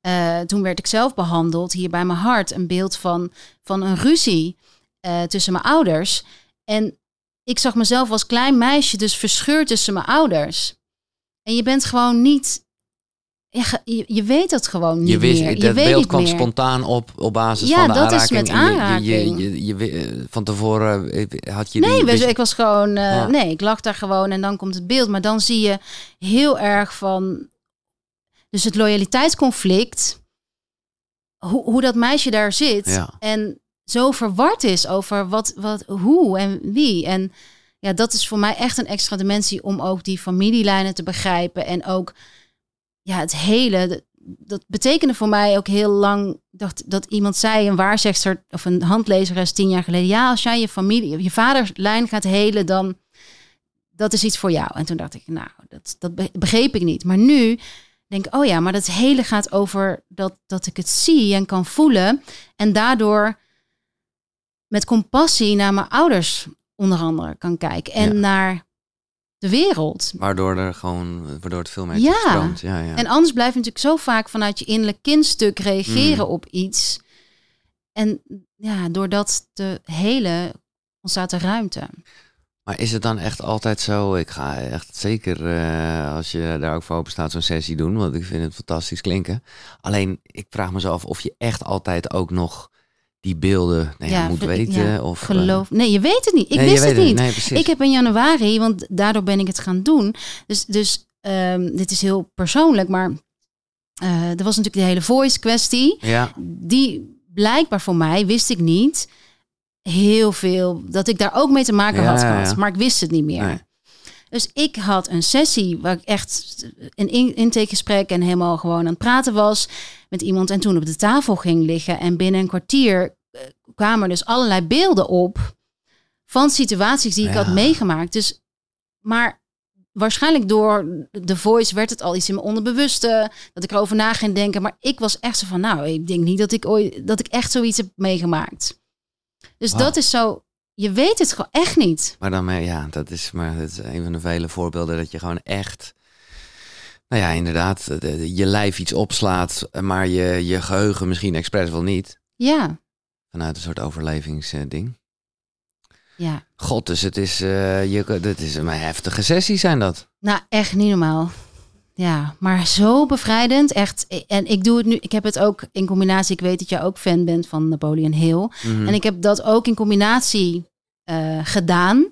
eh, toen werd ik zelf behandeld hier bij mijn hart. Een beeld van, van een ruzie eh, tussen mijn ouders. En ik zag mezelf als klein meisje dus verscheurd tussen mijn ouders. En je bent gewoon niet. Ja, Je, je weet het gewoon niet Je wist, meer. Je dat weet beeld kwam meer. spontaan op op basis Ja, van de dat is met en je- je- aanraking. Je, je, eh, van tevoren eh, had je Nee, die, je- ik was gewoon. eh, Ja. Nee, ik lag daar gewoon en dan komt het beeld. Maar dan zie je heel erg van. Dus het loyaliteitsconflict. Hoe, hoe dat meisje daar zit. Ja. En zo verward is over wat, wat, hoe en wie. En ja, dat is voor mij echt een extra dimensie om ook die familielijnen te begrijpen. En ook ja, het hele. Dat, dat betekende voor mij ook heel lang. Dacht, dat iemand zei, een waarzegster of een handlezeres tien jaar geleden. Ja, als jij je familie, je vaderlijn gaat helen, dan dat is iets voor jou. En toen dacht ik, nou, dat, dat be- begreep ik niet. Maar nu denk ik, oh ja, maar dat hele gaat over dat, dat ik het zie en kan voelen. En daardoor met compassie naar mijn ouders onder andere kan kijken. En Ja. naar de wereld. Waardoor er gewoon, waardoor het veel meer Ja. stroomt. Ja, ja. En anders blijf je natuurlijk zo vaak vanuit je innerlijk kindstuk reageren Mm. op iets. En ja, door dat te hele ontstaat er ruimte. Maar is het dan echt altijd zo? Ik ga echt zeker, eh, als je daar ook voor open staat, zo'n sessie doen. Want ik vind het fantastisch klinken. Alleen, ik vraag me zo af of je echt altijd ook nog die beelden nou ja, moet weten. ja, of, eh, geloof. Nee, je weet het niet. Ik nee, wist het niet. Nee. Ik heb in januari, want daardoor ben ik het gaan doen. Dus, dus ehm, dit is heel persoonlijk, maar eh, er was natuurlijk de hele voice kwestie. Ja, Die blijkbaar voor mij, wist ik niet, heel veel, dat ik daar ook mee te maken had gehad. Maar ik wist het niet meer. Nee. Dus ik had een sessie waar ik echt een in- intakegesprek en helemaal gewoon aan het praten was met iemand. En toen op de tafel ging liggen. En binnen een kwartier eh, kwamen er dus allerlei beelden op van situaties die ik Ja. had meegemaakt. Dus, maar waarschijnlijk door de voice werd het al iets in mijn onderbewuste. Dat ik erover na ging denken. Maar ik was echt zo van, nou, ik denk niet dat ik ooit, dat ik echt zoiets heb meegemaakt. Dus dat is zo, je weet het gewoon echt niet. maar dan, eh, ja, dat is, maar dat is een van de vele voorbeelden dat je gewoon echt, nou ja, inderdaad, de- de- je lijf iets opslaat, maar je, je geheugen misschien expres wel niet. Ja, Vanuit een soort overlevingsding. ja. God, dus het is, eh je, dit is een heftige sessie zijn dat. Nou, echt niet normaal. Ja, maar zo bevrijdend. Echt. En ik doe het nu. Ik heb het ook in combinatie. Ik weet dat jij ook fan bent van Napoleon Hill. Mhm. En ik heb dat ook in combinatie eh, gedaan.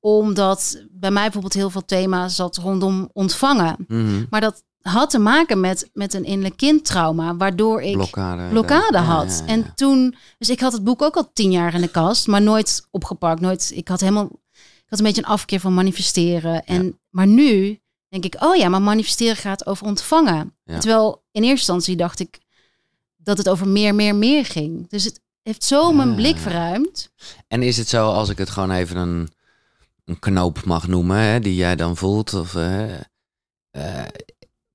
Omdat bij mij bijvoorbeeld heel veel thema's zat rondom ontvangen. Mhm. Maar dat had te maken met, met een innerlijk kindtrauma. Waardoor ik blokkade. blokkade Ja, had. ja, ja. En toen, dus ik had het boek ook al tien jaar in de kast, maar nooit opgepakt. Nooit, ik had helemaal, ik had een beetje een afkeer van manifesteren. En, Maar nu denk ik, oh ja, maar manifesteren gaat over ontvangen. Ja. Terwijl in eerste instantie dacht ik dat het over meer, meer, meer ging. Dus het heeft zo mijn Ja. blik verruimd. En is het zo, als ik het gewoon even een, een knoop mag noemen, hè, die jij dan voelt? Of, eh, eh,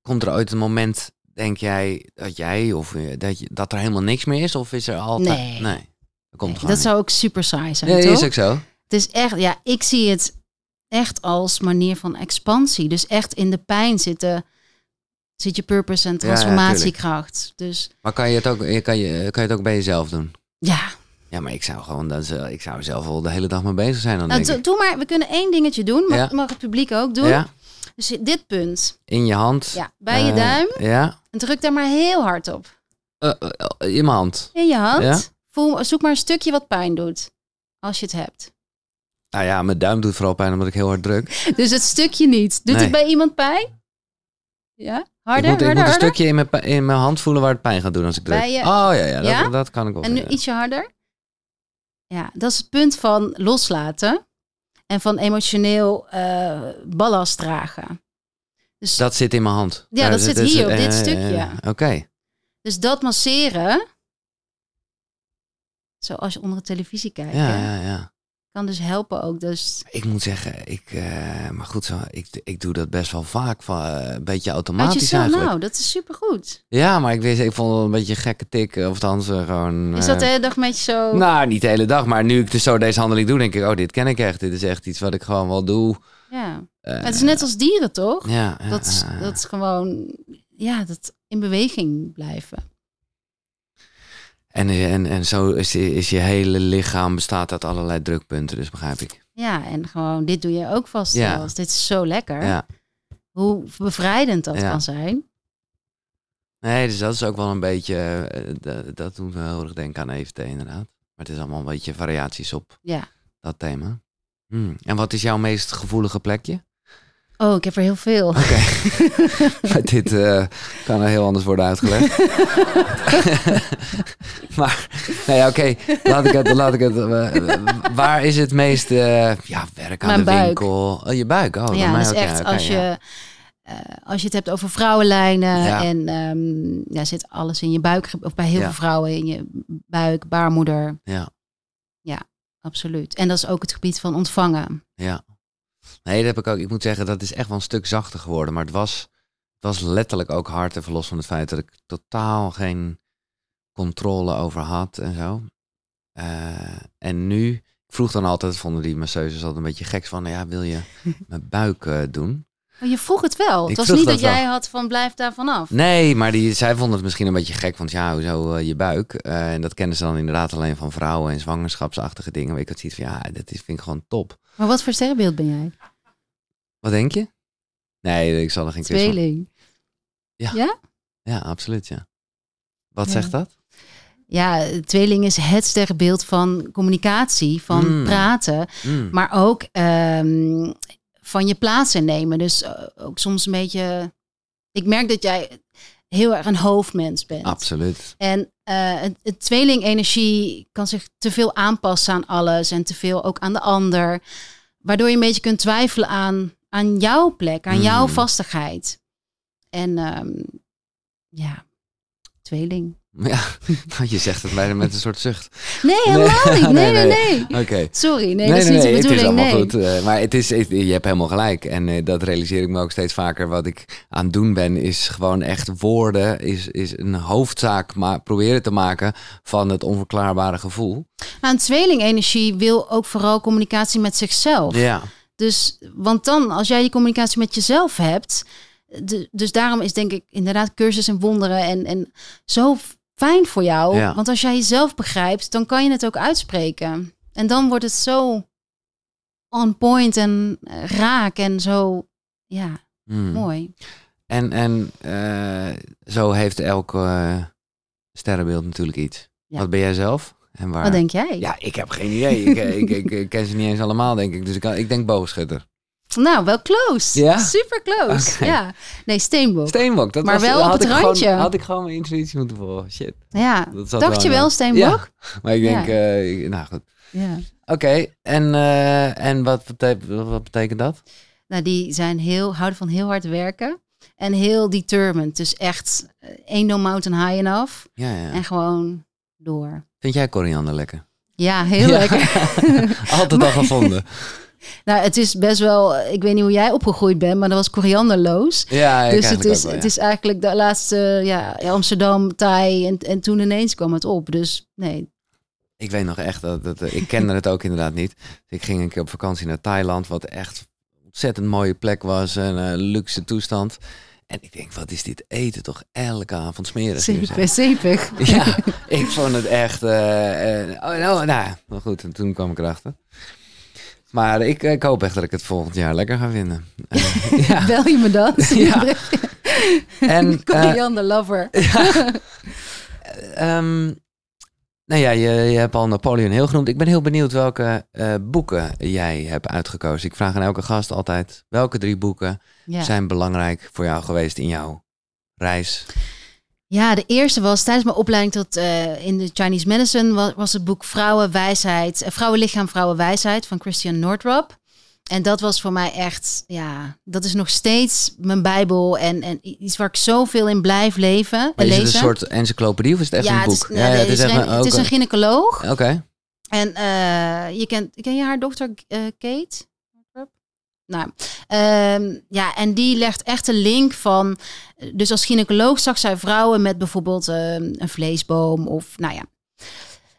komt er ooit een moment, denk jij, dat jij of eh, dat, je, dat er helemaal niks meer is? Of is er altijd. Nee. nee dat komt Nee, gewoon dat zou ook super saai zijn. Nee, toch? is ook zo. Het is echt, ja, ik zie het echt als manier van expansie. Dus echt in de pijn zitten, zit je purpose en ja, transformatiekracht. dus Maar kan je, het ook, je- kan, je, kan je het ook bij jezelf doen? ja, Ja, maar ik zou gewoon, dat eh, ik zou zelf wel de hele dag mee bezig zijn dan nou, denk doe, doe maar. We kunnen één dingetje doen. Mag, Ja. mag het publiek ook doen? Ja, Dus dit punt, in je hand. ja, bij je Eh, duim. Ja, En druk daar maar heel hard op. Eh, in mijn hand. In je hand. Ja. Voel, zoek maar een stukje wat pijn doet. Als je het hebt. Nou ja, mijn duim doet vooral pijn omdat ik heel hard druk. Dus het stukje niet. Doet Nee. het bij iemand pijn? Ja? Harder, ik moet, ik harder, moet een harder? stukje in mijn, in mijn hand voelen waar het pijn gaat doen als ik druk. Bij je- Oh ja, ja, dat, Ja? dat kan ik wel. En nu ietsje harder. Ja, dat is het punt van loslaten. En van emotioneel eh, ballast dragen. Dus Dat zit in mijn hand. Ja, Eh, dat zit hier op dit eh, stukje. Oké. Dus dat masseren. Zoals je onder de televisie kijkt. Ja, ja, ja. Kan dus helpen ook. Dus Ik moet zeggen, ik, eh, maar goed, zo, ik, ik doe dat best wel vaak, van, eh, een beetje uit automatisch jezelf, eigenlijk. nou, dat is supergoed. Ja, maar ik, wist, ik vond het een beetje een gekke tik, of althans eh, gewoon... Is dat eh, de hele dag met je zo... Nou, niet de hele dag, maar nu ik dus zo deze handeling doe, denk ik, oh, dit ken ik echt. Dit is echt iets wat ik gewoon wel doe. ja. Eh, Het is net als dieren, toch? Ja, dat, is, dat is gewoon, ja, dat in beweging blijven. En, en, en zo is, is je hele lichaam bestaat uit allerlei drukpunten, dus begrijp ik. Ja, en gewoon, dit doe je ook vast Ja. Dit is zo lekker. Ja. Hoe bevrijdend dat Ja. kan zijn. Nee, dus dat is ook wel een beetje, eh, dat, dat doet me heel erg denken aan EFT inderdaad. Maar het is allemaal een beetje variaties op Ja. dat thema. Hmm. En wat is jouw meest gevoelige plekje? Oh, ik heb er heel veel. Oké, maar dit eh, kan er heel anders worden uitgelegd. maar, nee, oké, laat ik het, laat ik het, eh, waar is het meest, eh, ja, werk aan Mijn de buik. winkel? Oh, je buik, oh, ja, mij dat is ook, echt als, je, ja. als je het hebt over vrouwenlijnen Ja. en ehm, ja, zit alles in je buik, of bij heel Ja. veel vrouwen in je buik, baarmoeder, Ja, absoluut. En dat is ook het gebied van ontvangen. ja. Nee, dat heb ik ook, ik moet zeggen, dat is echt wel een stuk zachter geworden, maar het was, het was letterlijk ook hard, even los van het feit dat ik totaal geen controle over had en zo. Eh, en nu, ik vroeg dan altijd, vonden die masseuses altijd een beetje gek van, ja, wil je mijn buik eh, doen? Maar je vroeg het wel. Ik het was niet dat, jij had van blijf daar vanaf. Nee, maar die, zij vonden het misschien een beetje gek, want ja, hoezo eh, je buik? En dat kennen ze dan inderdaad alleen van vrouwen en zwangerschapsachtige dingen. Maar ik had zoiets van, ja, dat is, vind ik gewoon top. Maar wat voor sterrenbeeld ben jij? Wat denk je? Nee, ik zal er geen quiz van- Tweeling. Ja, absoluut, ja. Wat Ja. zegt dat? Ja, tweeling is het sterrenbeeld van communicatie, van Mm. praten. Mm, Maar ook ehm, van je plaats innemen. Dus eh, ook soms een beetje... Ik merk dat jij heel erg een hoofdmens bent. absoluut. En het, het tweeling-energie kan zich te veel aanpassen aan alles en te veel ook aan de ander. Waardoor je een beetje kunt twijfelen aan, aan jouw plek, aan jouw Mm. vastigheid. En ehm, ja, tweeling. Ja, je zegt het bijna met een soort zucht. Nee, helemaal niet. Nee, nee, nee, nee. Oké. Sorry, nee, dat is niet de het is bedoeling. allemaal Nee. goed. eh, maar het is, het- je hebt helemaal gelijk. En eh, dat realiseer ik me ook steeds vaker. Wat ik aan het doen ben, is gewoon echt woorden. Is, is een hoofdzaak maar proberen te maken van het onverklaarbare gevoel. Nou, een tweeling-energie wil ook vooral communicatie met zichzelf. Ja. Dus, want dan, als jij die communicatie met jezelf hebt, de, dus daarom is denk ik inderdaad cursus en wonderen en, en zo fijn voor jou. Ja. Want als jij jezelf begrijpt, dan kan je het ook uitspreken. En dan wordt het zo on point en eh, raak en zo, ja, Hmm. mooi. En, en eh, zo heeft elk eh, sterrenbeeld natuurlijk iets. Ja. Wat ben jij zelf? En waar? Wat denk jij? Ja, ik heb geen idee. ik, ik, ik, ik ken ze niet eens allemaal, denk ik. Dus ik, kan- ik denk boogschutter. Nou, wel close. Ja? Super close. Ja. Nee, steenbok. Steenbok. Dat Maar was, wel op had het ik randje. Gewoon, had ik gewoon mijn intuïtie moeten volgen. Shit. ja. Dat Dacht je wel steenbok? Maar ik denk, Ja. eh, ik- nou goed. ja. Oké, en, eh, en wat, betekent, wat betekent dat? Nou, die zijn heel, houden van heel hard werken. En heel determined. Dus echt, eh, ain't no mountain high enough. Ja, ja. En gewoon door. Vind jij koriander lekker? Ja, heel lekker. Altijd al gevonden. Nou, het is best wel, ik weet niet hoe jij opgegroeid bent, maar dat was korianderloos. Ja, ik dus het is, het is eigenlijk de laatste, ja, Amsterdam, Thai. En, en toen ineens kwam het op. Dus nee, Ik weet nog echt dat, dat ik kende het ook inderdaad niet. Ik ging een keer op vakantie naar Thailand, wat echt ontzettend mooie plek was, een luxe toestand. En ik denk, wat is dit eten toch elke avond smerig zeepig, zeepig. Ja, ik vond het echt. eh, eh, oh, nou, nou, maar goed, en toen kwam ik erachter. Maar ik, ik hoop echt dat ik het volgend jaar lekker ga vinden. Eh, ja. Bel je me dan? Ja. En eh, Koriander lover. ehm, nou ja, je, je hebt al Napoleon heel genoemd. Ik ben heel benieuwd welke eh, boeken jij hebt uitgekozen. Ik vraag aan elke gast altijd: welke drie boeken Ja. zijn belangrijk voor jou geweest in jouw reis? Ja, de eerste was tijdens mijn opleiding tot eh, in de Chinese medicine was, was het boek Vrouwenwijsheid, uh, Vrouwenlichaam, Vrouwenwijsheid van Christian Nordrop. En dat was voor mij echt, ja, dat is nog steeds mijn bijbel en, en iets waar ik zoveel in blijf leven en Maar is lezen. het een soort encyclopedie of is het echt ja, een het boek? is, nee, het, is een, een- het is oké. een gynaecoloog Oké. En eh, je kent, ken je haar dochter eh, Kate? Nou, ehm, ja, en die legt echt een link van. Dus als gynaecoloog zag zij vrouwen met bijvoorbeeld ehm, een vleesboom of, nou ja,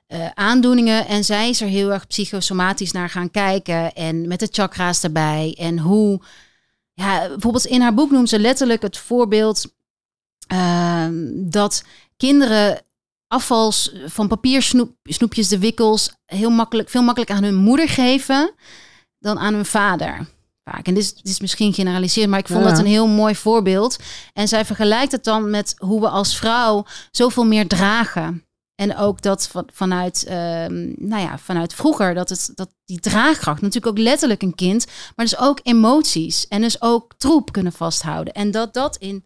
eh, aandoeningen. En zij is er heel erg psychosomatisch naar gaan kijken. En met de chakra's erbij. En hoe. Ja, bijvoorbeeld in haar boek noemt ze letterlijk het voorbeeld ehm, dat kinderen afvals van papiersnoepjes, de wikkels, heel makkelijk, veel makkelijker aan hun moeder geven dan aan hun vader. Vaak. En dit is, dit is misschien generaliseerd, maar ik vond Ja. dat een heel mooi voorbeeld. En zij vergelijkt het dan met hoe we als vrouw zoveel meer dragen. En ook dat van, vanuit, ehm, nou ja, vanuit vroeger, dat, het, dat die draagkracht, natuurlijk ook letterlijk een kind, maar dus ook emoties en dus ook troep kunnen vasthouden. En dat dat in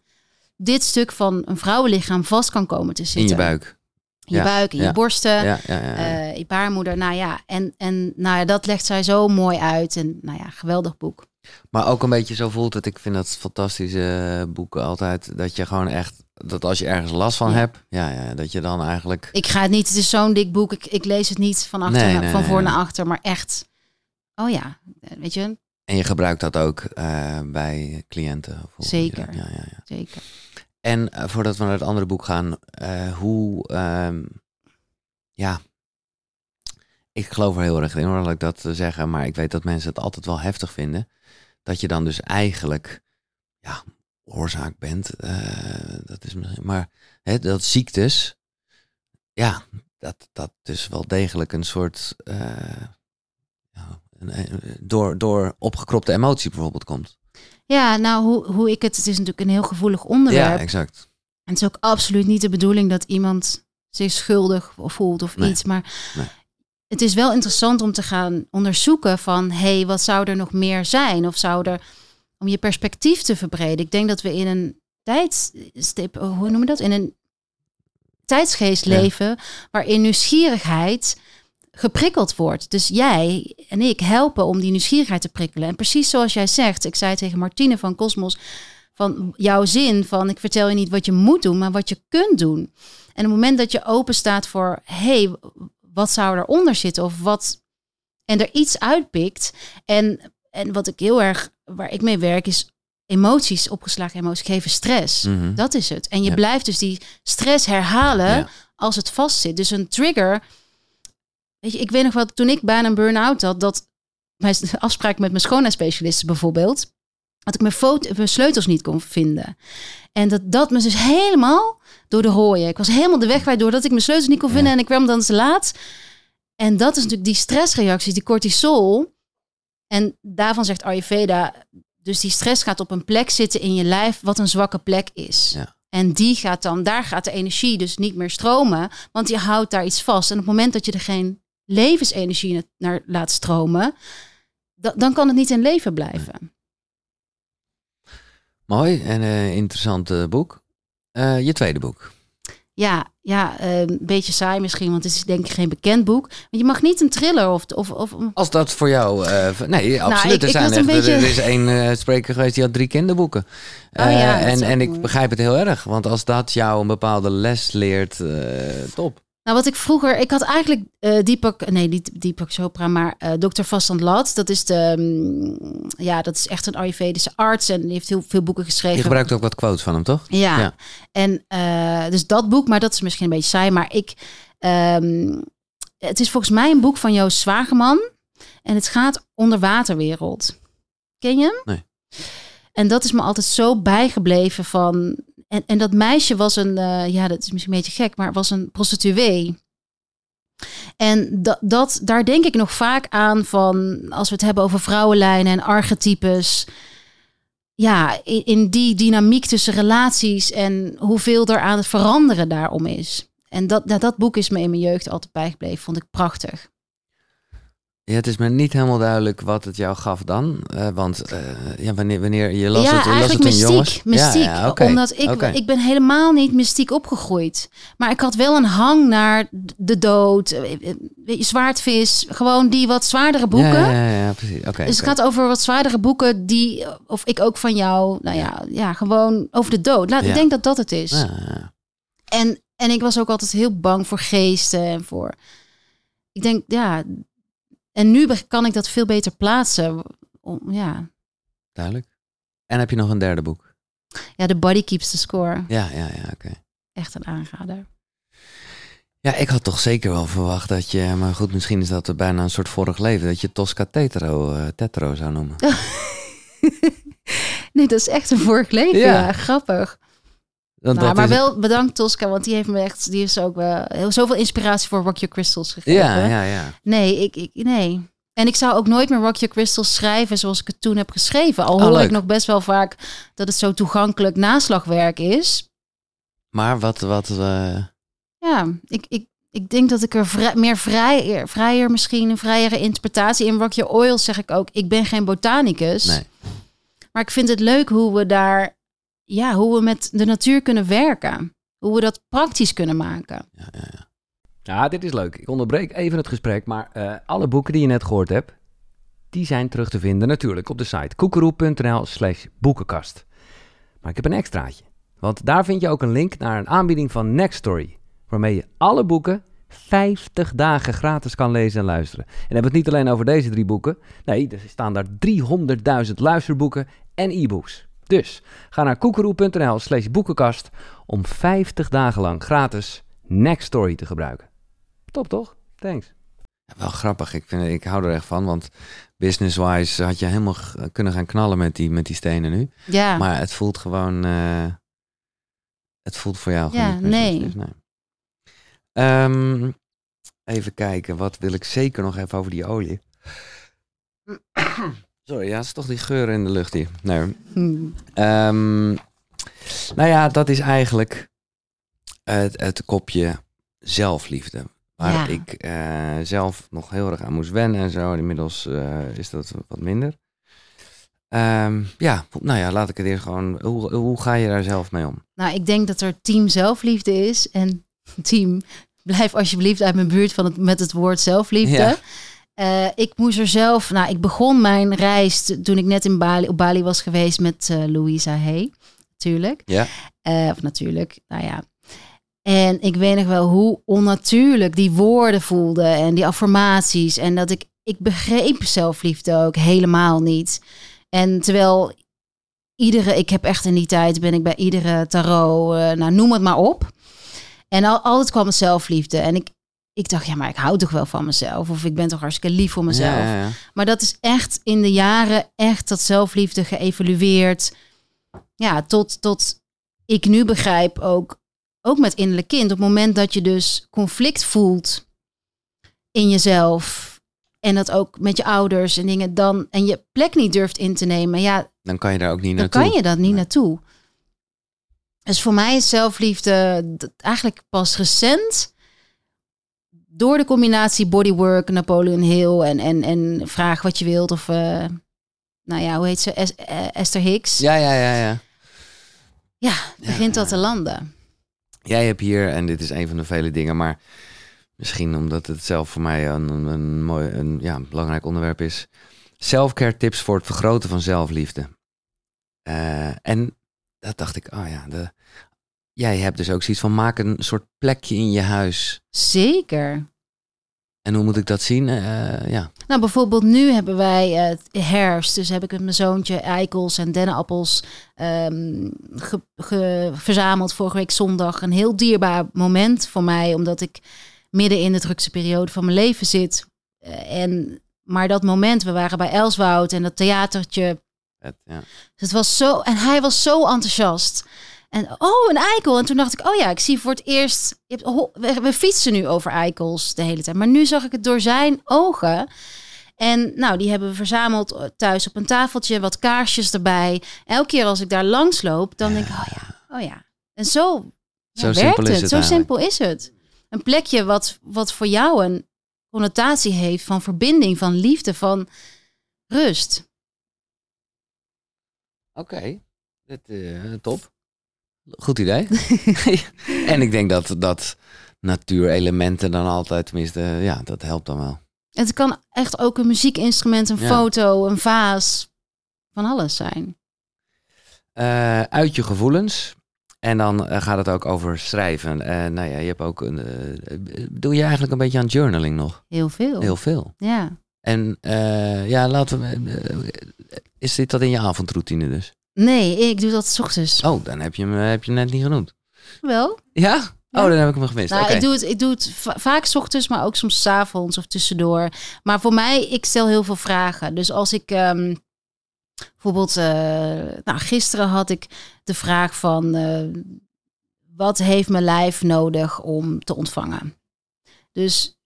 dit stuk van een vrouwenlichaam vast kan komen te In zitten. je buik. In je Ja, buik, in ja, je borsten, Ja, ja, ja. ja. eh, je baarmoeder. Nou ja, en, en nou ja, dat legt zij zo mooi uit. En nou ja, geweldig boek. Maar ook een beetje zo voelt het. Ik vind dat fantastische boeken altijd. Dat je gewoon echt, dat als je ergens last van Ja. hebt, ja, ja, dat je dan eigenlijk. Ik ga het niet, het is zo'n dik boek. Ik, ik lees het niet van, achter Nee, naar- nee, van voor nee. naar achter, maar echt. Oh ja, weet je, En je gebruikt dat ook eh, bij cliënten. Zeker. Ja, ja, ja. zeker. En eh, voordat we naar het andere boek gaan, eh, hoe, ehm, ja, ik geloof er heel erg in hoor, laat ik dat eh, zeggen, maar ik weet dat mensen het altijd wel heftig vinden, dat je dan dus eigenlijk, ja, oorzaak bent, eh, dat is misschien, maar hè, dat ziektes, ja, dat, dat dus wel degelijk een soort, eh, door, door opgekropte emotie bijvoorbeeld komt. Ja, nou, hoe, hoe ik het, het is natuurlijk een heel gevoelig onderwerp. Ja, exact. En het is ook absoluut niet de bedoeling dat iemand zich schuldig voelt of Nee. iets. Maar Nee. Het is wel interessant om te gaan onderzoeken van... hé, hey, wat zou er nog meer zijn? Of zou er, om je perspectief te verbreden. Ik denk dat we in een tijdstip, hoe noemen we dat? In een tijdsgeest Ja. leven waarin nieuwsgierigheid geprikkeld wordt. Dus jij en ik helpen om die nieuwsgierigheid te prikkelen. En precies zoals jij zegt, ik zei tegen Martine van Cosmos van jouw zin van ik vertel je niet wat je moet doen, maar wat je kunt doen. En op het moment dat je open staat voor hey, wat zou eronder zitten of wat en er iets uitpikt en en wat ik heel erg waar ik mee werk is emoties, opgeslagen emoties geven stress. Mhm. Dat is het. En je Ja. blijft dus die stress herhalen Ja. als het vastzit. Dus een trigger. Weet je, ik weet nog wel, toen ik bijna een burn-out had, dat mijn afspraak met mijn schoonheidsspecialist bijvoorbeeld, dat ik mijn, foto, mijn sleutels niet kon vinden. En dat dat me dus helemaal door de rooien. Ik was helemaal de weg kwijt doordat ik mijn sleutels niet kon vinden en ik kwam dan te laat. En dat is natuurlijk die stressreacties, die cortisol. En daarvan zegt Ayurveda, dus die stress gaat op een plek zitten in je lijf wat een zwakke plek is. Ja. En die gaat dan, daar gaat de energie dus niet meer stromen, want je houdt daar iets vast. En op het moment dat je er geen levensenergie na- naar laat stromen, da- dan kan het niet in leven blijven. Mooi en eh, interessant eh, boek. Eh, je tweede boek. Ja, ja eh, een beetje saai misschien, want het is denk ik geen bekend boek. Want je mag niet een thriller of... of, of Als dat voor jou... eh, nee, absoluut. ik- er zijn echt, beetje- Er is één spreker geweest die had drie kinderboeken. Oh ja, en, en ik begrijp het heel erg. Want als dat jou een bepaalde les leert, top. Nou, wat ik vroeger... Ik had eigenlijk eh Deepak... Nee, niet Deepak Chopra, maar eh Dr. Vasant Lat. Dat is de... mm, ja, dat is echt een Ayurvedische arts. En die heeft heel veel boeken geschreven. Je gebruikt ook wat quotes van hem, toch? Ja. Ja. En eh, dus dat boek, maar dat is misschien een beetje saai. Maar ik, ehm, het is volgens mij een boek van Joost Zwageman. En het gaat onderwaterwereld. Ken je hem? Nee. En dat is me altijd zo bijgebleven van. En, en dat meisje was een, eh, ja, dat is misschien een beetje gek, maar was een prostituee. En dat, dat, daar denk ik nog vaak aan van, als we het hebben over vrouwenlijnen en archetypes ja, in, die dynamiek tussen relaties en hoeveel er aan het veranderen daarom is. En dat, nou, dat boek is me in mijn jeugd altijd bijgebleven, vond ik prachtig. Ja, het is me niet helemaal duidelijk wat het jou gaf dan. Eh, want eh, ja, wanneer, wanneer je las ja, het, je las het mystiek. jongens. mystiek Ja, Omdat ik, ik ben helemaal niet mystiek opgegroeid. Maar ik had wel een hang naar de dood, eh, zwaardvis, gewoon die wat zwaardere boeken. Ja, ja, precies. Oké. Dus het gaat over wat zwaardere boeken die, of ik ook van jou, nou ja, ja gewoon over de dood. Laat. Ik denk dat dat het is. En, en ik was ook altijd heel bang voor geesten en voor. ik denk, ja. En nu kan ik dat veel beter plaatsen. Om, ja. Duidelijk. En heb je nog een derde boek? ja, The Body Keeps the Score. Ja, ja, ja, oké. Echt een aanrader. Ja, ik had toch zeker wel verwacht dat je, maar goed, misschien is dat bijna een soort vorig leven, dat je Tosca Tetro, eh, Tetro zou noemen. nee, dat is echt een vorig leven. Ja. Ja, grappig. Want Nou, maar is- wel bedankt Tosca, want die heeft me echt, die is ook wel heel, zoveel inspiratie voor Rock Your Crystals gegeven. Ja, ja, ja. Nee, ik, ik, nee. En ik zou ook nooit meer Rock Your Crystals schrijven zoals ik het toen heb geschreven. Al Oh, hoor leuk. ik nog best wel vaak dat het zo toegankelijk naslagwerk is. Maar wat, wat, eh, Ja, ik, ik, ik denk dat ik er vrij, meer vrij, vrijer, misschien een vrijere interpretatie in Rock Your Oil zeg ik ook. Ik ben geen botanicus. nee. Maar ik vind het leuk hoe we daar, ja, hoe we met de natuur kunnen werken. Hoe we dat praktisch kunnen maken. Ja, ja, ja. Ja, dit is leuk. Ik onderbreek even het gesprek, maar eh, alle boeken die je net gehoord hebt, die zijn terug te vinden natuurlijk op de site koekeroe.nl slash boekenkast. Maar ik heb een extraatje, want daar vind je ook een link naar een aanbieding van Nextory, waarmee je alle boeken 50 dagen gratis kan lezen en luisteren. En dan hebben we het niet alleen over deze drie boeken, nee, er staan daar 300.000 luisterboeken en e-books. Dus ga naar koekeroe.nl slash boekenkast om 50 dagen lang gratis Nextory te gebruiken. Top toch? Thanks. Wel grappig, ik, vind, ik hou er echt van, want business-wise had je helemaal kunnen gaan knallen met die, met die stenen nu. Ja, Maar het voelt gewoon, eh, het voelt voor jou gewoon Ja, niet meer nee. nee. Ehm, even kijken, wat wil ik zeker nog even over die olie. Sorry, ja, het is toch die geur in de lucht hier. Nee. Hm. Ehm, nou ja, dat is eigenlijk het, het kopje zelfliefde. Waar Ja. ik eh, zelf nog heel erg aan moest wennen en zo. Inmiddels eh, is dat wat minder. Ehm, ja, nou ja, laat ik het eerst gewoon. Hoe, hoe ga je daar zelf mee om? Nou, ik denk dat er team zelfliefde is. En team, blijf alsjeblieft uit mijn buurt van het, met het woord zelfliefde. Ja. Eh, ik moest er zelf, nou, ik begon mijn reis toen ik net in Bali, op Bali was geweest met eh, Louisa Hay. Natuurlijk. Ja. Eh, of natuurlijk, nou ja. En ik weet nog wel hoe onnatuurlijk die woorden voelden en die affirmaties. En dat ik, ik begreep zelfliefde ook helemaal niet. En terwijl iedere, ik heb echt in die tijd, ben ik bij iedere tarot, nou noem het maar op. En al, altijd kwam het zelfliefde. En ik, ik dacht, ja, maar ik hou toch wel van mezelf. Of ik ben toch hartstikke lief voor mezelf. Ja, ja, ja. Maar dat is echt in de jaren echt dat zelfliefde geëvolueerd. Ja, tot, tot ik nu begrijp ook, ook met innerlijk kind. Op het moment dat je dus conflict voelt in jezelf. En dat ook met je ouders en dingen dan. En je plek niet durft in te nemen. Ja, Dan kan je daar ook niet dan naartoe. kan je dat niet Nee. naartoe. Dus voor mij is zelfliefde eigenlijk pas recent. Door de combinatie bodywork, Napoleon Hill en, en, en vraag wat je wilt. Of, eh, nou ja, hoe heet ze? Es- eh, Esther Hicks. Ja, Ja, ja, ja, ja. begint dat ja. te landen. Jij hebt hier, en dit is een van de vele dingen, maar misschien omdat het zelf voor mij een, een, een mooi, een ja, belangrijk onderwerp is. Selfcare tips voor het vergroten van zelfliefde. Eh, en dat dacht ik, oh ja, de, jij hebt dus ook zoiets van maak een soort plekje in je huis. Zeker. En hoe moet ik dat zien? Eh, ja, Nou, bijvoorbeeld nu hebben wij eh, herfst. Dus heb ik met mijn zoontje eikels en dennenappels ge- ge- verzameld vorige week zondag. Een heel dierbaar moment voor mij, omdat ik midden in de drukste periode van mijn leven zit. Eh, en, maar dat moment, we waren bij Elswoud en dat theatertje. het, ja. Dus het was zo, en hij was zo enthousiast. En oh, een eikel. En toen dacht ik, oh ja, ik zie voor het eerst. je hebt- We, we fietsen nu over eikels de hele tijd. Maar nu zag ik het door zijn ogen. En nou, die hebben we verzameld eh, thuis op een tafeltje, wat kaarsjes erbij. Elke keer als ik daar langs loop, dan denk ik, oh ja, oh ja. En zo, ja, Zo werkt simpel is het. het Zo eigenlijk. simpel is het. Een plekje wat, wat voor jou een connotatie heeft van verbinding, van liefde, van rust. Oké, eh, top. Goed idee. en ik denk dat, dat natuurelementen dan altijd, tenminste, ja, dat helpt dan wel. Het kan echt ook een muziekinstrument, een Ja. foto, een vaas, van alles zijn. Eh, uit je gevoelens En dan eh, gaat het ook over schrijven. En nou ja, je hebt ook een. doe je eigenlijk een beetje aan journaling nog? Heel veel. Heel veel. Ja. En ja, laten we. is dit dat in je avondroutine dus? Nee, ik doe dat 's ochtends. Oh, dan heb je hem, heb je hem net niet genoemd. Wel? Ja? Oh, dan heb ik hem gemist. Nou, ik doe het, ik doe het va- vaak 's ochtends, maar ook soms 's avonds of tussendoor. Maar voor mij, ik stel heel veel vragen. Dus als ik ehm, bijvoorbeeld, eh, nou, gisteren had ik de vraag van, eh, wat heeft mijn lijf nodig om te ontvangen? Dus,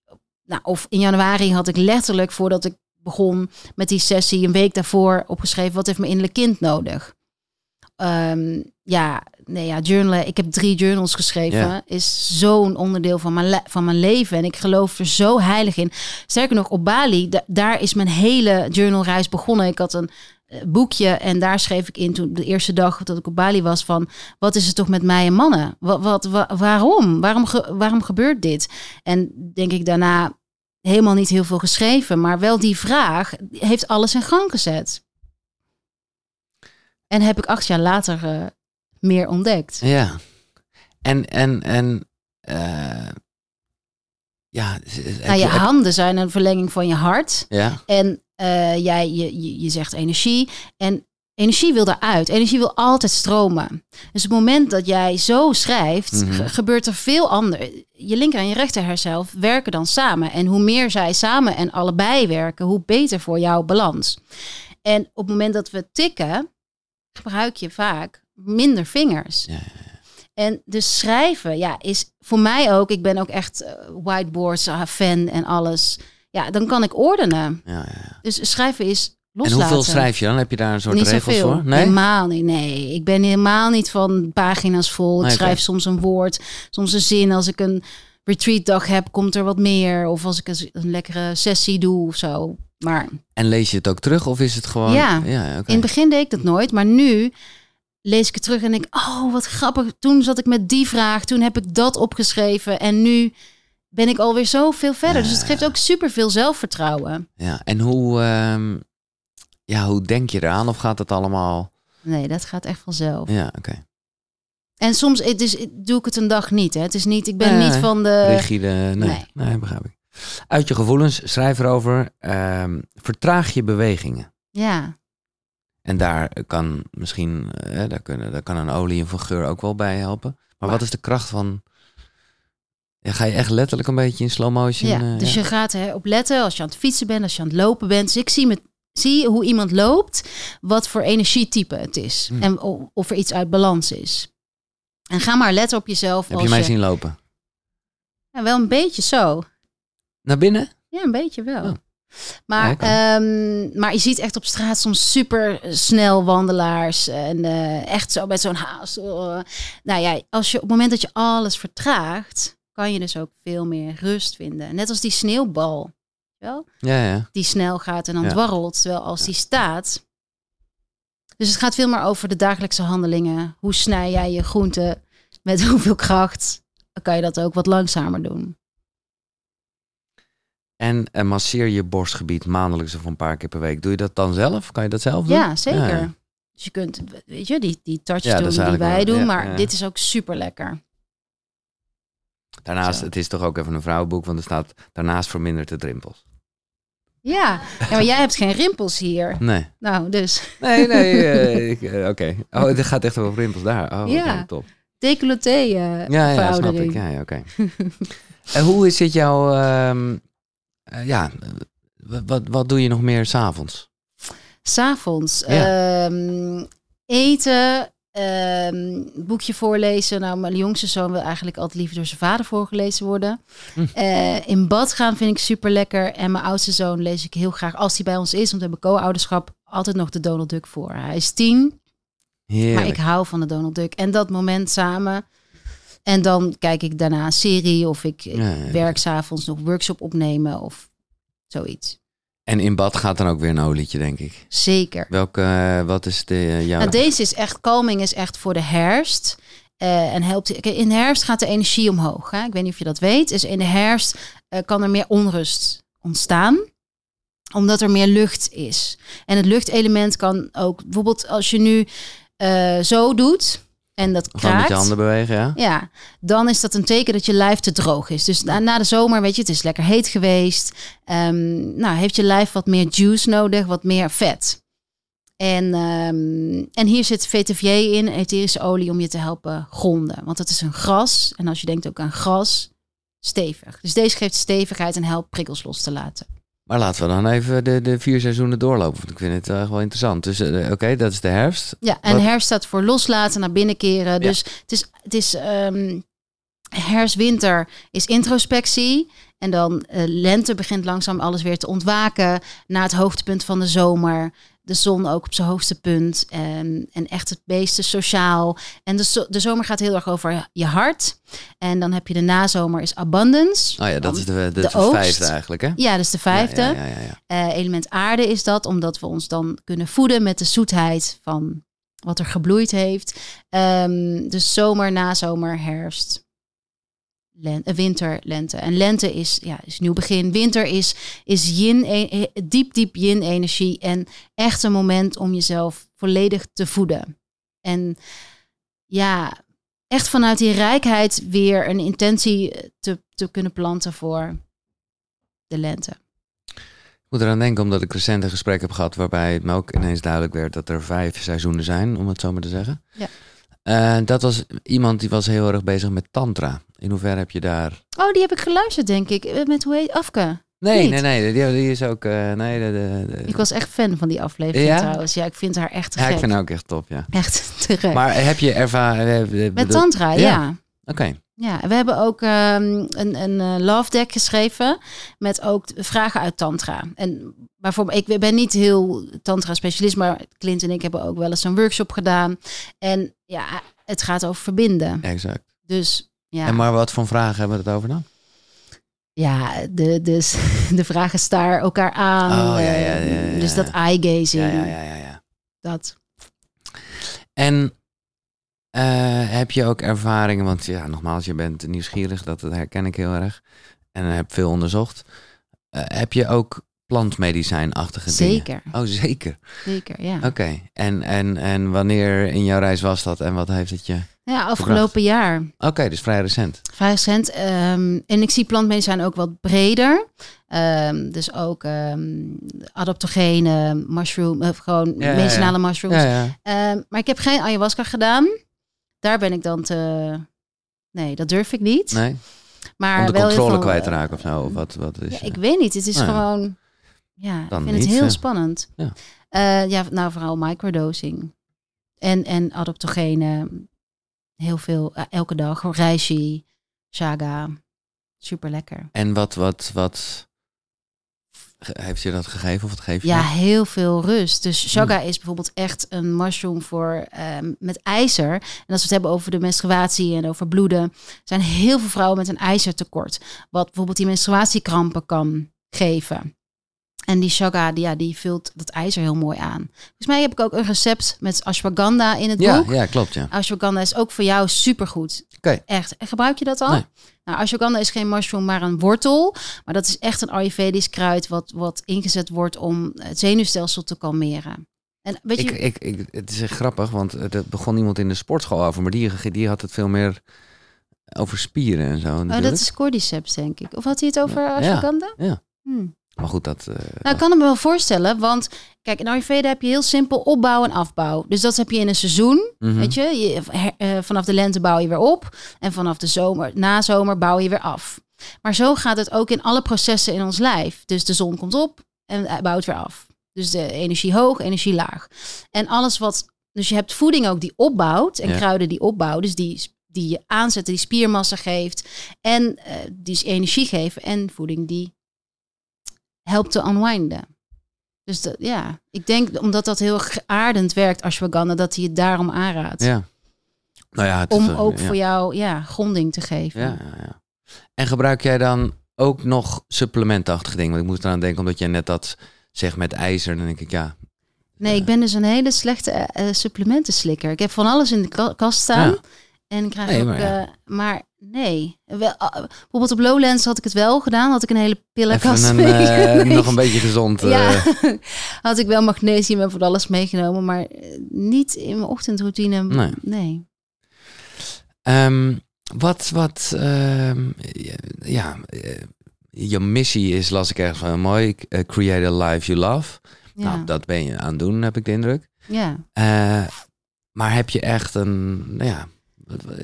nou, of in januari had ik letterlijk voordat ik begon met die sessie een week daarvoor opgeschreven, wat heeft mijn innerlijk kind nodig? Ehm, ja, nee, ja, journalen. Ik heb drie journals geschreven. Is zo'n onderdeel van mijn, van mijn leven. En ik geloof er zo heilig in. Sterker nog, op Bali, da- daar is mijn hele journalreis begonnen. Ik had een eh, boekje en daar schreef ik in toen de eerste dag dat ik op Bali was van wat is het toch met mij en mannen? Wat, wat, wa- waarom? Waarom, ge- waarom gebeurt dit? En denk ik daarna helemaal niet heel veel geschreven, maar wel die vraag heeft alles in gang gezet. En heb ik acht jaar later eh, meer ontdekt. Ja. En, en, en. eh, ja. Nou, je handen zijn een verlenging van je hart. Ja. En eh, jij, je, je, je zegt energie. En energie wil eruit. Energie wil altijd stromen. Dus het moment dat jij zo schrijft, Mhm. ge- gebeurt er veel ander. Je linker en je rechter herself werken dan samen. En hoe meer zij samen en allebei werken, hoe beter voor jouw balans. En op het moment dat we tikken, gebruik je vaak minder vingers. Ja, En dus schrijven, ja, is voor mij ook. Ik ben ook echt eh, whiteboards eh, fan en alles. Ja, dan kan ik ordenen. ja, ja. Dus schrijven is En loslaten. hoeveel schrijf je dan? Heb je daar een soort Niet regels voor? Nee? Helemaal niet. Nee, ik ben helemaal niet van pagina's vol. Ik Nee, schrijf soms een woord, soms een zin. Als ik een retreatdag heb, komt er wat meer. Of als ik een, een lekkere sessie doe of zo. Maar En lees je het ook terug of is het gewoon... Ja. ja in het begin deed ik dat nooit. Maar nu lees ik het terug en denk, oh, wat grappig. Toen zat ik met die vraag, toen heb ik dat opgeschreven. En nu ben ik alweer zoveel verder. Dus het geeft ook superveel zelfvertrouwen. Ja, en hoe, ehm, ja, hoe denk je eraan? Of gaat het allemaal... Nee, dat gaat echt vanzelf. Ja, oké. En soms het is, doe ik het een dag niet. Hè. Het is niet, ik ben Nee, niet van de. Rigide, nee, nee. nee. begrijp ik. Uit je gevoelens, schrijf erover. ehm, vertraag je bewegingen. Ja, En daar kan misschien, eh, daar, kunnen, daar kan een olie of een geur ook wel bij helpen. Maar, Maar- wat is de kracht van... Ja, ga je echt letterlijk een beetje in slow motion? ja. eh, dus ja? je gaat erop letten als je aan het fietsen bent, als je aan het lopen bent. Dus ik zie, met, zie hoe iemand loopt, wat voor energietype het is. Hmm. En of er iets uit balans is. En ga maar letten op jezelf. Heb als je mij zien lopen? Ja, wel een beetje zo. Naar binnen? Ja, een beetje wel. Oh. Maar, Ja, ehm, maar je ziet echt op straat soms super snel wandelaars. En eh, echt zo met zo'n haast. Oh. Nou ja, als je op het moment dat je alles vertraagt, kan je dus ook veel meer rust vinden. Net als die sneeuwbal. Wel? Ja, ja. Die snel gaat en dan dwarrelt. Terwijl als die staat. Dus het gaat veel meer over de dagelijkse handelingen. Hoe snij jij je groenten? Met hoeveel kracht? Dan kan je dat ook wat langzamer doen. En eh, masseer je borstgebied maandelijks of een paar keer per week. Doe je dat dan zelf? Kan je dat zelf doen? Ja, zeker. Ja. Dus je kunt, weet je, die, die Ja, dat doen die wij wel- doen, ja, maar dit is ook super lekker. Daarnaast, Zo. het is toch ook even een vrouwenboek, want er staat daarnaast vermindert het rimpels. Ja. ja, maar jij hebt geen rimpels hier. Nee. Nou, dus Nee, nee, eh, eh, oké. Oh, het gaat echt over rimpels daar. Oh, Ja. top. decolleté eh Ja, ja, snap ik. Ja, ja, oké. en hoe is het jouw, ehm, eh, ja, wat, wat, doe je nog meer s'avonds? S'avonds Ja. ehm, eten, ehm, boekje voorlezen. Nou, mijn jongste zoon wil eigenlijk altijd liever door zijn vader voorgelezen worden. Hm. Eh, in bad gaan vind ik super lekker. En mijn oudste zoon lees ik heel graag als hij bij ons is. Want we hebben co-ouderschap altijd nog de Donald Duck voor. Hij is tien. Heerlijk. Maar ik hou van de Donald Duck. En dat moment samen. En dan kijk ik daarna een serie of ik, ik Ja, ja, ja. werk s'avonds nog workshop opnemen of zoiets. En in bad gaat dan ook weer een olietje, denk ik. Zeker. Welke, eh, wat is de, jouw... Nou, deze is echt, calming is echt voor de herfst. Eh, en helpt, in de herfst gaat de energie omhoog. Hè? Ik weet niet of je dat weet. Dus in de herfst kan er meer onrust ontstaan omdat er meer lucht is. En het luchtelement kan ook, bijvoorbeeld als je nu zo doet, en dat Gewoon met kraakt. je handen bewegen, ja? Ja, dan is dat een teken dat je lijf te droog is. Dus na, na de zomer, weet je, het is lekker heet geweest. Ehm, nou, heeft je lijf wat meer juice nodig, wat meer vet. En, ehm, en hier zit VTVJ in, etherische olie, om je te helpen gronden. Want het is een gras. En als je denkt ook aan gras, stevig. Dus deze geeft stevigheid en helpt prikkels los te laten. Maar laten we dan even de, de vier seizoenen doorlopen. Want ik vind het echt wel interessant. Dus eh, oké, dat is de herfst. Ja, en Wat- herfst staat voor loslaten, naar binnen keren. Dus het is, het is ehm, herfst, winter is introspectie. En dan eh, lente begint langzaam alles weer te ontwaken. Na het hoogtepunt van de zomer. De zon ook op zijn hoogste punt. En, en echt het meeste sociaal. En de, zo- de zomer gaat heel erg over je hart. En dan heb je de nazomer is abundance. Oh ja, dat is de, de, de de oogst. vijfde eigenlijk, hè? Ja, dus de vijfde. Ja, ja, ja, ja, ja. Eh, element aarde is dat, omdat we ons dan kunnen voeden met de zoetheid van wat er gebloeid heeft. Ehm, dus zomer, nazomer, herfst, len- eh, winter, lente. En lente is, ja, is nieuw begin. Winter is, is yin, e- eh, diep, diep yin energie. En echt een moment om jezelf volledig te voeden. En ja, echt vanuit die rijkheid weer een intentie te, te kunnen planten voor de lente. Ik moet eraan denken, omdat ik recent een gesprek heb gehad waarbij het me ook ineens duidelijk werd dat er vijf seizoenen zijn, om het zo maar te zeggen. Ja. Eh, dat was iemand die was heel erg bezig met tantra. In hoeverre heb je daar... Oh, die heb ik geluisterd, denk ik. Eh, Met hoe heet Afke? Nee, Niet? nee, nee, die, die is ook... eh, nee, de, de, de- Ik was echt fan van die aflevering Ja? trouwens. Ja, ik vind haar echt te ja, gek. ik vind haar ook echt top, ja. Echt te gek. Maar heb je ervaren... Met tantra, ja. Ja. Ja. Oké, we hebben ook ehm, een, een eh, love deck geschreven met ook vragen uit tantra. En bijvoorbeeld, ik ben niet heel tantra specialist, maar Clint en ik hebben ook wel eens een workshop gedaan. En ja, het gaat over verbinden. exact. Dus ja, En maar wat voor vragen hebben we het over dan? ja de, dus, de vragen staar elkaar aan. Oh, ja, ja, ja, ehm, ja, Dus ja. dat eye gazing, Ja, ja, ja, ja, ja. dat. En eh, heb je ook ervaringen, want ja, nogmaals, je bent nieuwsgierig, dat, herken ik heel erg. En heb veel onderzocht. Eh, heb je ook plantmedicijnachtige dingen? Zeker, Oh, zeker. zeker, ja. Oké. En, en, en wanneer in jouw reis was dat en wat heeft het je... Ja, afgelopen jaar. Oké, dus vrij recent. Vrij recent. ehm, en ik zie plantmedicijn ook wat breder. Ehm, dus ook ehm adaptogene, mushroom, of gewoon Ja, ja, ja. medicinale mushrooms. Ja, ja. Maar ik heb geen ayahuasca gedaan. Daar ben ik dan te... Nee, dat durf ik niet. Nee? maar Om de wel controle veel, kwijt te eh, raken of zo? Of wat, wat is Ja, eh, ik weet niet. Het is Nou gewoon... Ja, ik vind niet, het heel spannend. Ja. Eh, ja, nou vooral microdosing. En, en adaptogene. Heel veel, eh, elke dag. Reishi, shaga. Super lekker. En wat, wat, wat... Heeft je dat gegeven of wat geef je? Ja, dat? heel veel rust. Dus shaga Hmm. is bijvoorbeeld echt een mushroom voor ehm, met ijzer. En als we het hebben over de menstruatie en over bloeden, zijn heel veel vrouwen met een ijzertekort. Wat bijvoorbeeld die menstruatiekrampen kan geven. En die shaga, die, ja, die vult dat ijzer heel mooi aan. Volgens mij heb ik ook een recept met ashwagandha in het Ja, boek. ja, klopt, ja. Ashwagandha is ook voor jou supergoed. Oké. Echt. En gebruik je dat al? Nee. Nou, ashwagandha is geen mushroom, maar een wortel. Maar dat is echt een Ayurvedisch kruid wat, wat ingezet wordt om het zenuwstelsel te kalmeren. En weet je, Ik, ik, ik, het is echt grappig, want er begon iemand in de sportschool over, maar die, die had het veel meer over spieren en zo. oh, dat is cordyceps, denk ik. Of had hij het over Ja. ashwagandha? Ja. Hmm. Maar goed, dat... eh, Nou, ik kan het me wel voorstellen, want kijk, in Ayurveda heb je heel simpel opbouw en afbouw. Dus dat heb je in een seizoen, mhm. weet je. je her- eh, vanaf de lente bouw je weer op en vanaf de zomer, na zomer bouw je weer af. Maar zo gaat het ook in alle processen in ons lijf. Dus de zon komt op en bouwt weer af. Dus de energie hoog, energie laag. En alles wat, dus je hebt voeding ook die opbouwt en Ja. kruiden die opbouwen, dus die die je aanzetten, die spiermassa geeft en eh, die energie geven en voeding die helpt te unwinden. Dus dat, ja, ik denk omdat dat heel aardend werkt, ashwagandha, dat hij het daarom aanraadt. Ja. Nou ja, het Om eh, ook ja. voor jou ja, gronding te geven. Ja, ja, ja. En gebruik jij dan ook nog supplementachtige dingen? Want ik moest eraan denken, omdat jij net dat zegt met ijzer. Dan denk ik, ja... Nee, ik ben dus een hele slechte eh, eh, supplementenslikker. Ik heb van alles in de ka- kast staan. Ja. En ik krijg Nee, ook, maar ja. eh, maar nee. Wel, ah, bijvoorbeeld op Lowlands had ik het wel gedaan. Had ik een hele pillenkast een, eh, nog een beetje gezond. eh, Ja, had ik wel magnesium en van alles meegenomen, maar niet in mijn ochtendroutine. Nee. Nee. Ehm, wat, wat, ehm, ja, je missie is, las ik ergens van mooi, create a life you love. Ja. Nou, dat ben je aan het doen, heb ik de indruk. ja. Maar heb je echt een, nou ja,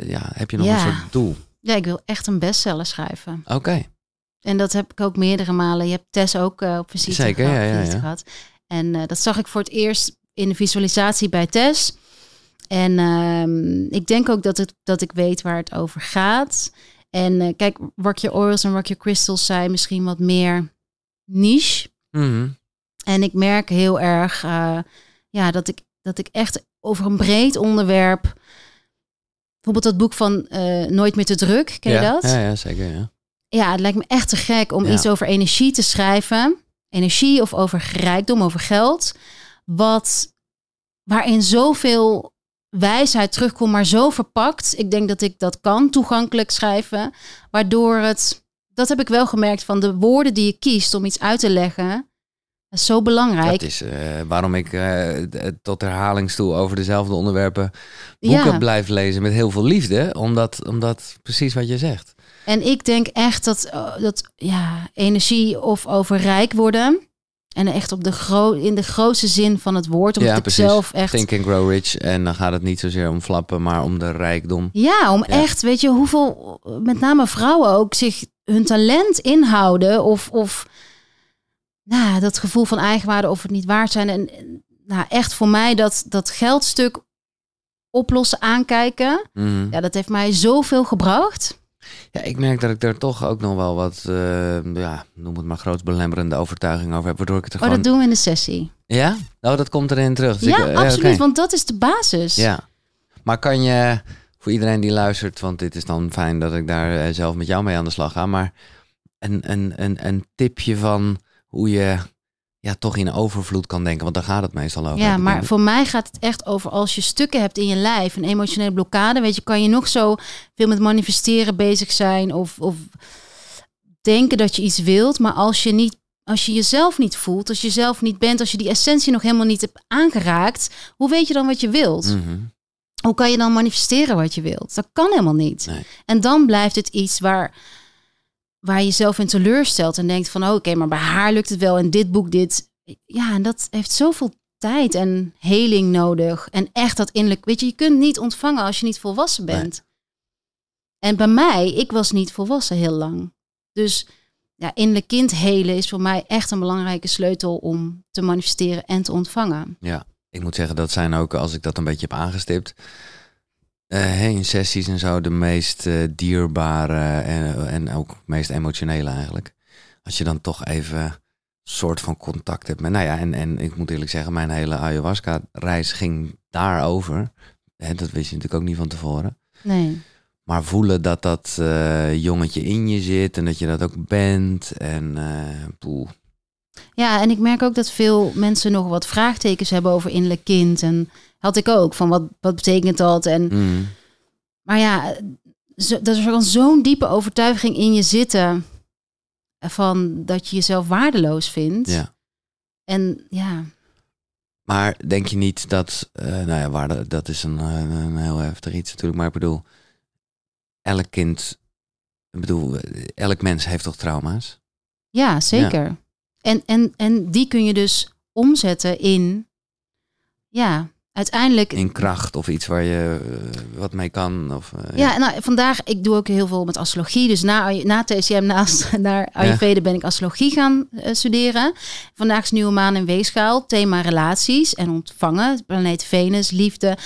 ja heb je nog Ja. een soort doel? ja, ik wil echt een bestseller schrijven. Oké, En dat heb ik ook meerdere malen. Je hebt Tess ook eh, op visite, Zeker, gehad, ja, ja, gehad. En eh, dat zag ik voor het eerst in de visualisatie bij Tess. En ehm, ik denk ook dat, het, dat ik weet waar het over gaat. En eh, kijk, Rock Your Oils en Rock Your Crystals zijn misschien wat meer niche. Mhm. En ik merk heel erg ja, dat, ik, dat ik echt over een breed onderwerp... Bijvoorbeeld dat boek van eh, Nooit meer te druk, ken ja, je dat? Ja, ja, zeker, ja. Ja, het lijkt me echt te gek om iets over energie te schrijven. Energie of over rijkdom, over geld. Wat, waarin zoveel wijsheid terugkomt, maar zo verpakt. Ik denk dat ik dat kan, toegankelijk schrijven. Waardoor het, dat heb ik wel gemerkt, van de woorden die je kiest om iets uit te leggen. Dat is zo belangrijk. Dat is eh, waarom ik d- tot herhalingstoe over dezelfde onderwerpen boeken Ja. blijf lezen met heel veel liefde. Omdat, omdat precies wat je zegt. En ik denk echt dat, dat ja, energie of over rijk worden. En echt op de gro in de grootste zin van het woord. Omdat ja, ik zelf echt. Think and Grow Rich. En dan gaat het niet zozeer om flappen, maar om de rijkdom. Ja, om Ja. echt, weet je, hoeveel, met name vrouwen ook, zich hun talent inhouden. Of, of nou, dat gevoel van eigenwaarde of het niet waard zijn. En nou, echt voor mij dat, dat geldstuk oplossen, aankijken. Mhm. Ja, dat heeft mij zoveel gebracht. Ja, ik merk dat ik daar toch ook nog wel wat, eh, ja, noem het maar grootsbelemmerende overtuiging over heb. Waardoor ik het er Oh, gewoon... dat doen we in de sessie. Ja? Oh, dat komt erin terug. Dus ja, ik, eh, absoluut, want dat is de basis. Ja. Maar kan je, voor iedereen die luistert, want dit is dan fijn dat ik daar eh, zelf met jou mee aan de slag ga, maar een, een, een, een tipje van hoe je ja, toch in overvloed kan denken, want daar gaat het meestal over. Ja, maar voor mij gaat het echt over als je stukken hebt in je lijf, een emotionele blokkade, weet je, kan je nog zo veel met manifesteren bezig zijn of, of denken dat je iets wilt, maar als je niet, als je jezelf niet voelt, als je zelf niet bent, als je die essentie nog helemaal niet hebt aangeraakt, hoe weet je dan wat je wilt? Mhm. Hoe kan je dan manifesteren wat je wilt? Dat kan helemaal niet. Nee. En dan blijft het iets waar, waar je jezelf in teleurstelt en denkt van oh, oké, maar bij haar lukt het wel en dit boek dit. Ja, en dat heeft zoveel tijd en heling nodig. En echt dat innerlijk, weet je, je kunt niet ontvangen als je niet volwassen bent. En bij mij, ik was niet volwassen heel lang. Dus ja, innerlijk kind helen is voor mij echt een belangrijke sleutel om te manifesteren en te ontvangen. Ja, ik moet zeggen, dat zijn ook, als ik dat een beetje heb aangestipt, eh, in sessies en zo, de meest eh, dierbare en, en ook meest emotionele eigenlijk. Als je dan toch even een soort van contact hebt met, nou ja, en, en ik moet eerlijk zeggen, mijn hele ayahuasca-reis ging daarover. Hè, dat wist je natuurlijk ook niet van tevoren. Nee. Maar voelen dat dat eh, jongetje in je zit en dat je dat ook bent. En eh poeh. Ja, en ik merk ook dat veel mensen nog wat vraagtekens hebben over innerlijk kind. En had ik ook, van wat, wat betekent dat? En, Mm. maar ja, zo, dat er kan zo'n diepe overtuiging in je zitten van dat je jezelf waardeloos vindt. Ja. En ja, Maar denk je niet dat, eh, nou ja, waarde, dat is een, eh, een heel heftig iets natuurlijk, maar ik bedoel, elk kind, ik bedoel, elk mens heeft toch trauma's? ja zeker. En, en, en die kun je dus omzetten in, ja, uiteindelijk In kracht of iets waar je eh, wat mee kan? Of, eh, Ja, nou, vandaag, ik doe ook heel veel met astrologie. Dus na, na TCM, naast naar Ayurveda, ben ik astrologie gaan eh, studeren. Vandaag is nieuwe maan in weegschaal. Thema relaties en ontvangen. Planeet Venus, liefde,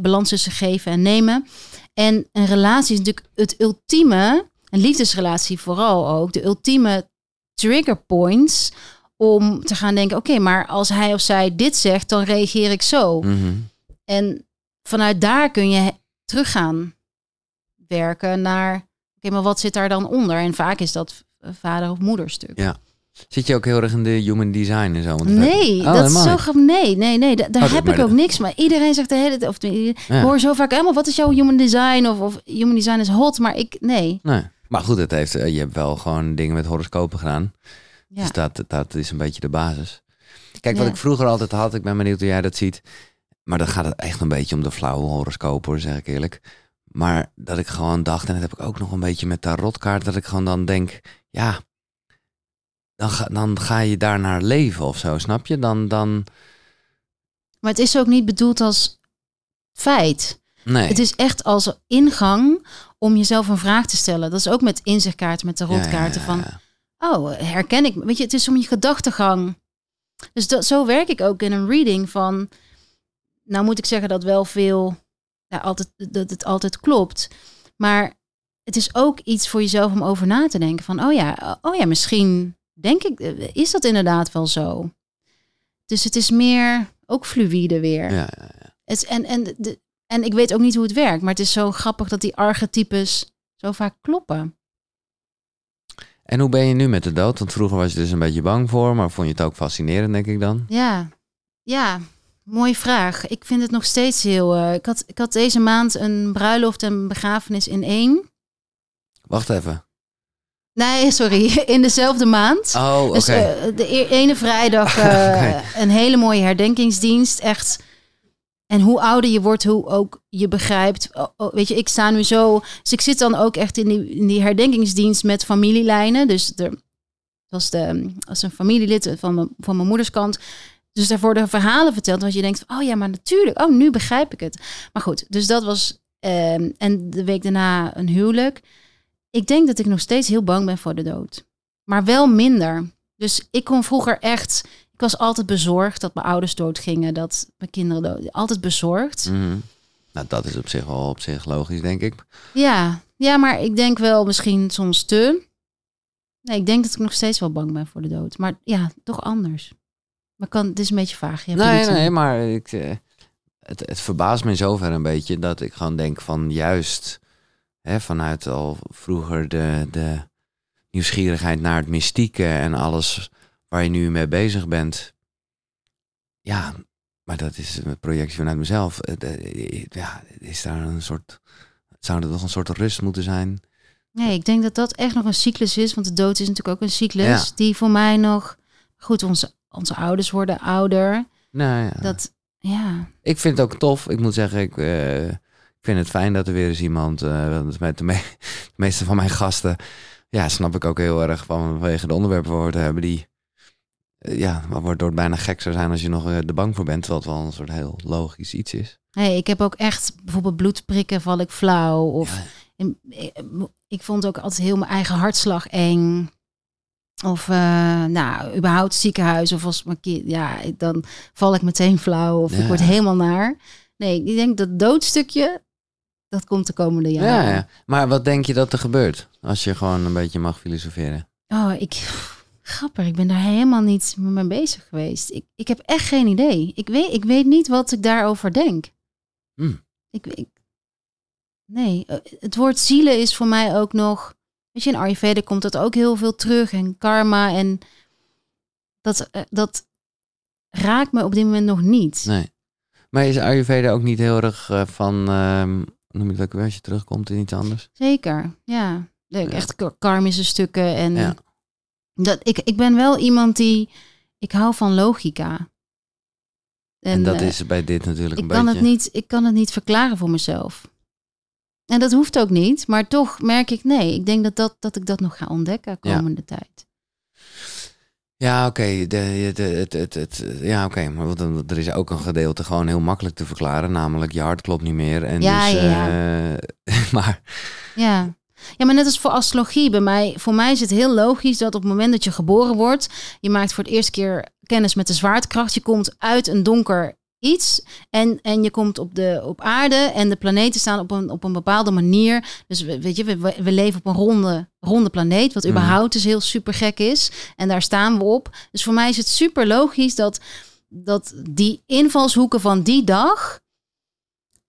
balans tussen geven en nemen. En een relatie is natuurlijk het ultieme, een liefdesrelatie vooral ook, de ultieme trigger points om te gaan denken, oké, maar als hij of zij dit zegt, dan reageer ik zo. Mhm. En vanuit daar kun je he- terug gaan werken naar, oké, maar wat zit daar dan onder? En vaak is dat vader- of moederstuk. Ja. Zit je ook heel erg in de human design en zo? Want Nee, Oh, dat is zo grappig. Nee, nee, nee, da- daar Oh, heb ik ook niks. Maar iedereen zegt de hele tijd, of ik Ja. hoor zo vaak helemaal, wat is jouw human design? Of, of human design is hot, maar ik, nee. Nee. Maar goed, het heeft, eh, je hebt wel gewoon dingen met horoscopen gedaan. Ja. Dus dat, dat is een beetje de basis. Kijk, wat Ja. ik vroeger altijd had, ik ben benieuwd hoe jij dat ziet. Maar dan gaat het echt een beetje om de flauwe horoscoop hoor, zeg ik eerlijk. Maar dat ik gewoon dacht, en dat heb ik ook nog een beetje met tarotkaart, dat ik gewoon dan denk, ja, dan ga, dan ga je daar naar leven of zo, snap je? Dan, dan, Maar het is ook niet bedoeld als feit. nee. Het is echt als ingang om jezelf een vraag te stellen. Dat is ook met inzichtkaarten, met Ja, tarotkaarten ja, van... ja. Oh, herken ik. Weet je, het is om je gedachtegang. Dus dat, zo werk ik ook in een reading van. Nou moet ik zeggen dat wel veel. Ja, altijd, dat het altijd klopt. Maar het is ook iets voor jezelf om over na te denken. Van, oh ja, oh ja, misschien denk ik, is dat inderdaad wel zo. Dus het is meer ook fluïde weer. Ja, ja, Het, is- en, en, de, en ik weet ook niet hoe het werkt. Maar het is zo grappig dat die archetypes zo vaak kloppen. En hoe ben je nu met de dood? Want vroeger was je dus een beetje bang voor, maar vond je het ook fascinerend, denk ik dan? Ja, ja, mooie vraag. Ik vind het nog steeds heel. eh, ik, had, ik had deze maand een bruiloft en begrafenis in één. Wacht even. Nee, sorry, in dezelfde maand. Oh, oké. Dus eh, de e- ene vrijdag eh, Oké. een hele mooie herdenkingsdienst. Echt. En hoe ouder je wordt, hoe ook je begrijpt. Weet je, ik sta nu zo. Dus ik zit dan ook echt in die, in die herdenkingsdienst met familielijnen. Dus er was de, als een familielid van mijn, van mijn moeders kant. Dus daar worden verhalen verteld. Wat je denkt, oh ja, maar natuurlijk. Oh, nu begrijp ik het. Maar goed, dus dat was. ehm, en de week daarna een huwelijk. Ik denk dat ik nog steeds heel bang ben voor de dood. Maar wel minder. Dus ik kon vroeger echt. Ik was altijd bezorgd dat mijn ouders doodgingen. Dat mijn kinderen dood. Altijd bezorgd. Mhm. Nou, dat is op zich wel op zich logisch, denk ik. Ja, ja, maar ik denk wel misschien soms te. Nee, ik denk dat ik nog steeds wel bang ben voor de dood. Maar ja, toch anders. Maar kan, het is een beetje vaag. Je hebt Nee, aan. nee, maar ik, eh, het, het verbaast me in zover een beetje dat ik gewoon denk van juist hè, vanuit al vroeger de, de nieuwsgierigheid naar het mystieke en alles waar je nu mee bezig bent. Ja, maar dat is een projectie vanuit mezelf. Eh, Ja, is daar een soort, zou er toch een soort rust moeten zijn? Nee, ik denk dat dat echt nog een cyclus is. Want de dood is natuurlijk ook een cyclus. Ja. Die voor mij nog. Goed, onze, onze ouders worden ouder. Nou ja. Dat, ja. Ik vind het ook tof. Ik moet zeggen, ik, eh, ik vind het fijn dat er weer eens iemand, eh, want met de, me- de meeste van mijn gasten, ja, snap ik ook heel erg vanwege de onderwerpen waar we het hebben, die, eh, ja, waardoor het bijna gek zou zijn als je nog eh, er bang voor bent, het wel een soort heel logisch iets is. Hey, ik heb ook echt bijvoorbeeld bloedprikken, val ik flauw. Of Ja. in- ik, vond ook altijd heel mijn eigen hartslag eng. Of eh, nou, überhaupt ziekenhuis. Of als mijn kind, ja, dan val ik meteen flauw. Of Ja. ik word helemaal naar. Nee, ik denk dat doodstukje, dat komt de komende jaren. Ja, ja. Maar wat denk je dat er gebeurt als je gewoon een beetje mag filosoferen? Oh, ik. Grappig, ik ben daar helemaal niet mee bezig geweest. Ik, ik heb echt geen idee. Ik weet, ik weet niet wat ik daarover denk. Hmm. Ik, ik, nee, eh, het woord zielen is voor mij ook nog. Weet je, in Ayurveda komt dat ook heel veel terug. En karma. En dat, eh, dat raakt me op dit moment nog niet. Nee. Maar is Ayurveda ook niet heel erg eh, van, ehm, noem je dat ook weer als je terugkomt in iets anders? Zeker, ja. Leuk, Ja. Echt kar- karmische stukken. En Ja. Dat, ik, ik ben wel iemand die. Ik hou van logica. En, dat eh, is bij dit natuurlijk ik een kan, beetje... het niet, ik kan het niet verklaren voor mezelf. En dat hoeft ook niet, maar toch merk ik nee. Ik denk dat, dat, dat ik dat nog ga ontdekken Ja. komende tijd. Ja, oké. de- de- het, het, het, ja, oké. Maar dan- er is ook een gedeelte gewoon heel makkelijk te verklaren. Namelijk, je hart klopt niet meer. En Ja, dus, ja, eh, maar Ja. Ja, maar net als voor astrologie. Bij mij, voor mij is het heel logisch dat op het moment dat je geboren wordt, je maakt voor het eerste keer kennis met de zwaartekracht. Je komt uit een donker iets en, en je komt op, de, op aarde en de planeten staan op een, op een bepaalde manier. Dus we, weet je, we, we leven op een ronde, ronde planeet, wat Mhm. überhaupt dus heel super gek is. En daar staan we op. Dus voor mij is het super logisch dat, dat die invalshoeken van die dag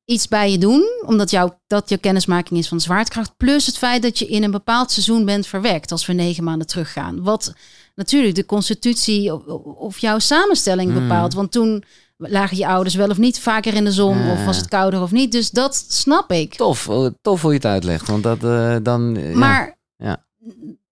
iets bij je doen, omdat jouw, dat je kennismaking is van zwaartekracht, plus het feit dat je in een bepaald seizoen bent verwekt, als we negen maanden teruggaan. Wat natuurlijk de constitutie of, of jouw samenstelling Mm. bepaalt. Want toen lagen je ouders wel of niet vaker in de zon, Ja. of was het kouder of niet. Dus dat snap ik. tof, eh, tof hoe je het uitlegt. Want dat eh, dan... ja. Maar ja.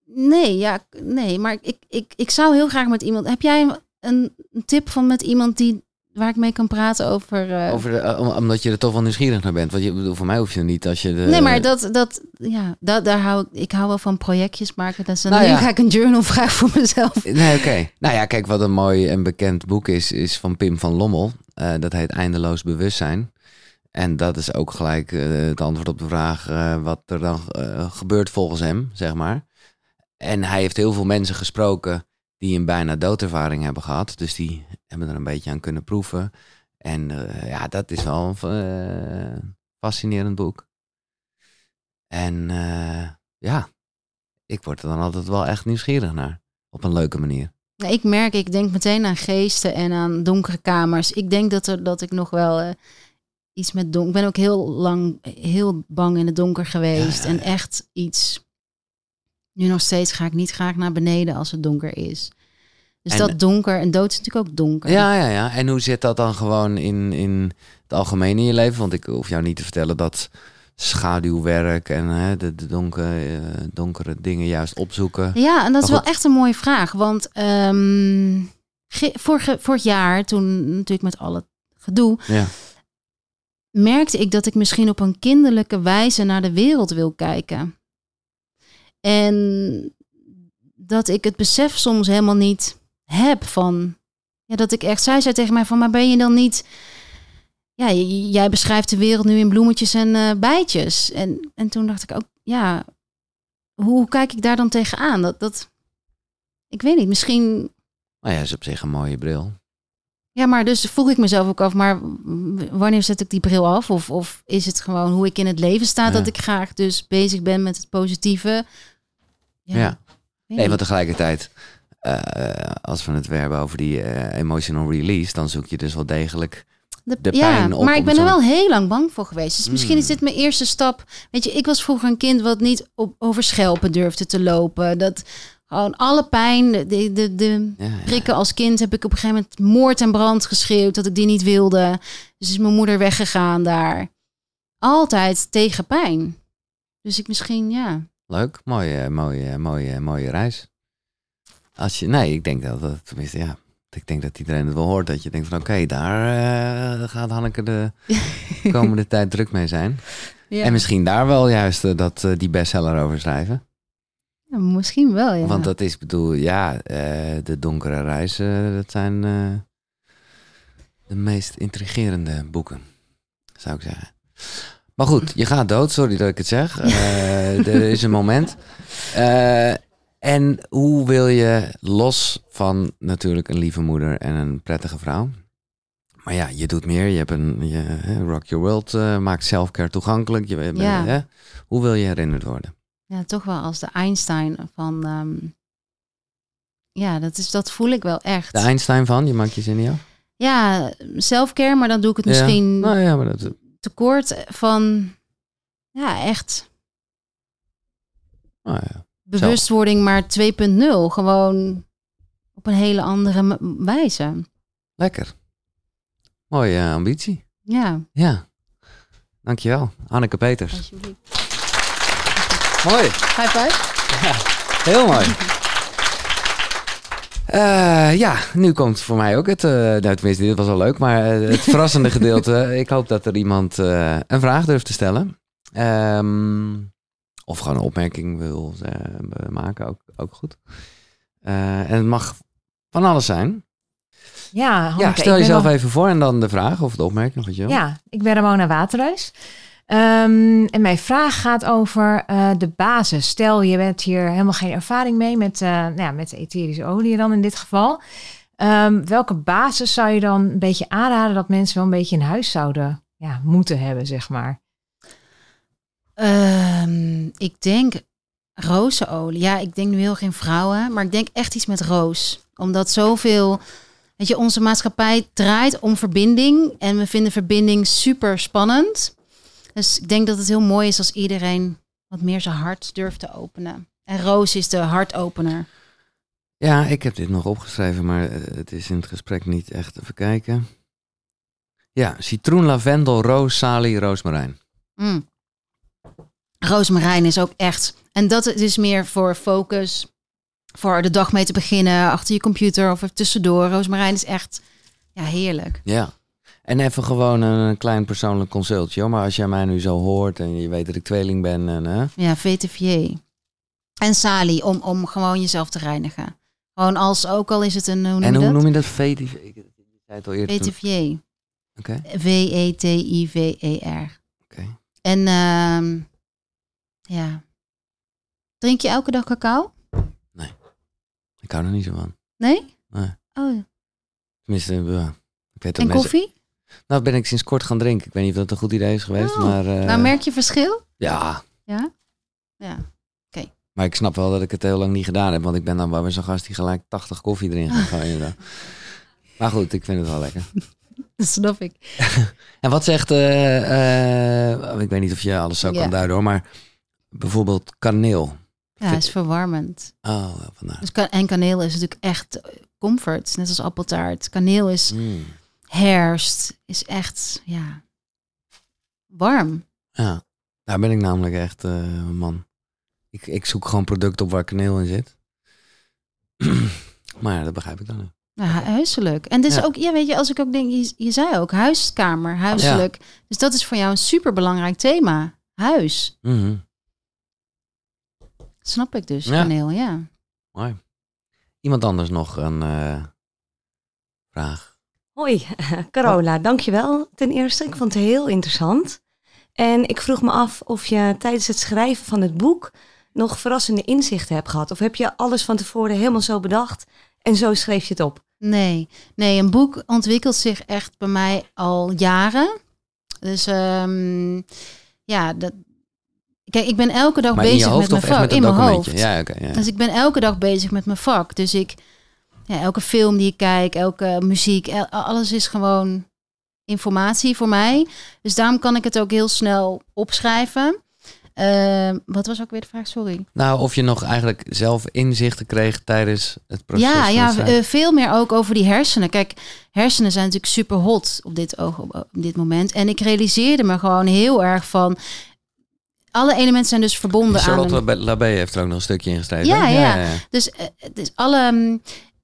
nee, ja, nee, maar ik, ik, ik zou heel graag met iemand. Heb jij een, een tip van met iemand die waar ik mee kan praten over. eh, Over de, eh, omdat je er toch wel nieuwsgierig naar bent. Want je bedoel, voor mij hoef je er niet als je de. nee, maar dat, dat, ja, dat, daar hou ik. Ik hou wel van projectjes maken. Dan Nou ja. ga ik een journal vragen voor mezelf. Nee, oké. Nou ja, kijk, wat een mooi en bekend boek is, is van Pim van Lommel. Eh, dat heet Eindeloos Bewustzijn. En dat is ook gelijk het antwoord op de vraag wat er dan gebeurt volgens hem, zeg maar. En hij heeft heel veel mensen gesproken die een bijna doodervaring hebben gehad. Dus die hebben er een beetje aan kunnen proeven. En eh, ja, dat is wel een eh, fascinerend boek. En eh, ja, ik word er dan altijd wel echt nieuwsgierig naar. Op een leuke manier. Nou, Ik merk, ik denk meteen aan geesten en aan donkere kamers. Ik denk dat, er, dat ik nog wel iets met donker... Ik ben ook heel lang heel bang in het donker geweest. Ja, ja, En echt iets... Nu nog steeds ga ik niet graag naar beneden als het donker is. Dus En- dat donker, en dood is natuurlijk ook donker. Ja, ja, ja. En hoe zit dat dan gewoon in, in het algemeen in je leven? Want ik hoef jou niet te vertellen dat schaduwwerk en hè, de, de donkere, eh, donkere dingen juist opzoeken. Ja, en dat is wel echt een mooie vraag. Want ehm, ge- vorige, vorig jaar, toen natuurlijk met al het gedoe, Ja. merkte ik dat ik misschien op een kinderlijke wijze naar de wereld wil kijken. En dat ik het besef soms helemaal niet heb van. Ja, dat ik echt. Zij zei tegen mij van, maar ben je dan niet. Ja, jij beschrijft de wereld nu in bloemetjes en eh, bijtjes. En, en toen dacht ik ook, ja, hoe, hoe kijk ik daar dan tegenaan? Dat, dat, ik weet niet, misschien Nou ja, is op zich een mooie bril. ja, maar dus vroeg ik mezelf ook af, maar wanneer zet ik die bril af? Of, of is het gewoon hoe ik in het leven sta, Ja. dat ik graag dus bezig ben met het positieve? Ja. Nee, want tegelijkertijd, eh, als we het weer hebben over die eh, emotional release, dan zoek je dus wel degelijk. De- de ja, pijn op maar ik ben er wel heel lang bang voor geweest. Dus misschien Mm. is dit mijn eerste stap. Weet je, ik was vroeger een kind wat niet op, over schelpen durfde te lopen. Dat gewoon alle pijn, de, de, de, ja. prikken als kind heb ik op een gegeven moment moord en brand geschreeuwd dat ik die niet wilde. Dus is mijn moeder weggegaan daar. Altijd tegen pijn. Dus ik misschien, ja. Leuk, mooie, mooie, mooie, mooie reis. Als je, nee, ik denk dat dat, tenminste, ja, ik denk dat iedereen het wel hoort. Dat je denkt van, oké, daar eh, gaat Hanneke de komende tijd druk mee zijn. ja. En misschien daar wel juist eh, dat, eh, die bestseller over schrijven. Ja, misschien wel, ja. Want dat is, bedoel, ja, de donkere reizen, dat zijn de meest intrigerende boeken, zou ik zeggen. Maar goed, je gaat dood, sorry dat ik het zeg. Eh, er is een moment. Eh, en hoe wil je los van natuurlijk een lieve moeder en een prettige vrouw? Maar ja, je doet meer. Je hebt een je, Rock Your World, eh, maakt selfcare toegankelijk. Je, bent- Ja. hè? Hoe wil je herinnerd worden? Ja, toch wel als de Einstein van... ehm, ja, dat, is, dat voel ik wel echt. De Einstein van, je maakt je zin niet af? Ja, selfcare, maar dan doe ik het Ja. misschien Nou ja, maar dat, tekort van... Ja, echt nou ja. bewustwording maar 2.0. Gewoon op een hele andere wijze. lekker. Mooie eh, ambitie. Ja, Ja. Dankjewel, Anneke Peters. alsjeblieft. Mooi. High five. Heel mooi. Eh, ja, nu komt voor mij ook het, eh nou tenminste, dit was al leuk, maar eh, het verrassende gedeelte. Ik hoop dat er iemand een vraag durft te stellen. Ehm, of gewoon een opmerking wil maken, ook, ook goed. En het mag van alles zijn. Ja, Hanneke, ja, stel jezelf even voor en dan de vraag of de opmerking of wat je. Ja, ik ben Ramona Waterreus. Ehm, en mijn vraag gaat over eh, de basis. Stel, je hebt hier helemaal geen ervaring mee met, eh, nou ja, met etherische olie dan in dit geval. Ehm, welke basis zou je dan een beetje aanraden dat mensen wel een beetje in huis zouden ja, moeten hebben, zeg maar? Ehm, ik denk rozenolie. Ja, ik denk nu heel geen vrouwen, maar ik denk echt iets met roos. Omdat zoveel, weet je, onze maatschappij draait om verbinding en we vinden verbinding super spannend. Dus ik denk dat het heel mooi is als iedereen wat meer zijn hart durft te openen. En roos is de hartopener. Ja, ik heb dit nog opgeschreven, maar eh, het is in het gesprek niet echt even kijken. Ja, citroen, lavendel, roos, salie, roosmarijn. Mm. Roosmarijn is ook echt. En dat is meer voor focus. Voor de dag mee te beginnen achter je computer of er tussendoor. Roosmarijn is echt Ja, heerlijk. Ja. En even gewoon een klein persoonlijk consultje. Maar als jij mij nu zo hoort en je weet dat ik tweeling ben. En, hè? Ja, VTVJ. En Sali, om, om gewoon jezelf te reinigen. Gewoon als, ook al is het een, hoe noem En hoe dat? noem je dat? VTV? Ik zei het al eerder. VTVJ. Oké. V-E-T-I-V-E-R. Oké. En ehm, ja. Drink je elke dag cacao? Ik hou er niet zo van. Nee? Nee. Oh, Tenminste, ja. ik weet dat en mensen... koffie? Nou, ben ik sinds kort gaan drinken. Ik weet niet of dat een goed idee is geweest, Oh. maar... eh, Nou, merk je verschil? Ja, Ja? Ja. maar ik snap wel dat ik het heel lang niet gedaan heb. Want ik ben dan wel weer zo'n gast die gelijk 80 koffie erin gaat gooien. Maar goed, ik vind het wel lekker. Dat snap ik. En wat zegt... eh, eh, ik weet niet of je alles zo kan duiden hoor, maar... Bijvoorbeeld kaneel. Ja, is verwarmend. Oh, vandaar. Dus ka- en kaneel is natuurlijk echt comfort, net als appeltaart. Kaneel is Mm. Herfst, is echt, ja, warm. Ja, daar ben ik namelijk echt een man. Ik, ik zoek gewoon producten op waar kaneel in zit. maar ja, dat begrijp ik dan. Ja, hu- huiselijk. En dus Ja. ook, ja, weet je, als ik ook denk, je, je zei ook huiskamer, huiselijk. Dus dat is voor jou een superbelangrijk thema. Huis. Mhm. Snap ik dus, Ja. kaneel, ja. Mooi. Iemand anders nog een eh, vraag? Hoi, Carola, dankjewel ten eerste. Ik vond het heel interessant. En ik vroeg me af of je tijdens het schrijven van het boek nog verrassende inzichten hebt gehad. Of heb je alles van tevoren helemaal zo bedacht en zo schreef je het op? Nee, nee, een boek ontwikkelt zich echt bij mij al jaren. Dus ehm, ja, dat, kijk, ik ben elke dag Maar in bezig je hoofd met mijn echt vak. met in mijn hoofd. Ja, oké. ja. Dus ik ben elke dag bezig met mijn vak. Dus ik, ja, elke film die ik kijk, elke muziek, el- alles is gewoon informatie voor mij. Dus daarom kan ik het ook heel snel opschrijven. Ehm, wat was ook weer de vraag? Sorry. Nou, of je nog eigenlijk zelf inzichten kreeg tijdens het proces. Ja, ja eh, veel meer ook over die hersenen. Kijk, hersenen zijn natuurlijk super hot op dit, oog, op, op dit moment. En ik realiseerde me gewoon heel erg van... Alle elementen zijn dus verbonden aan... Charlotte een- Labé heeft er ook nog een stukje in geschreven. Ja, hè? ja. Dus, dus alle mm,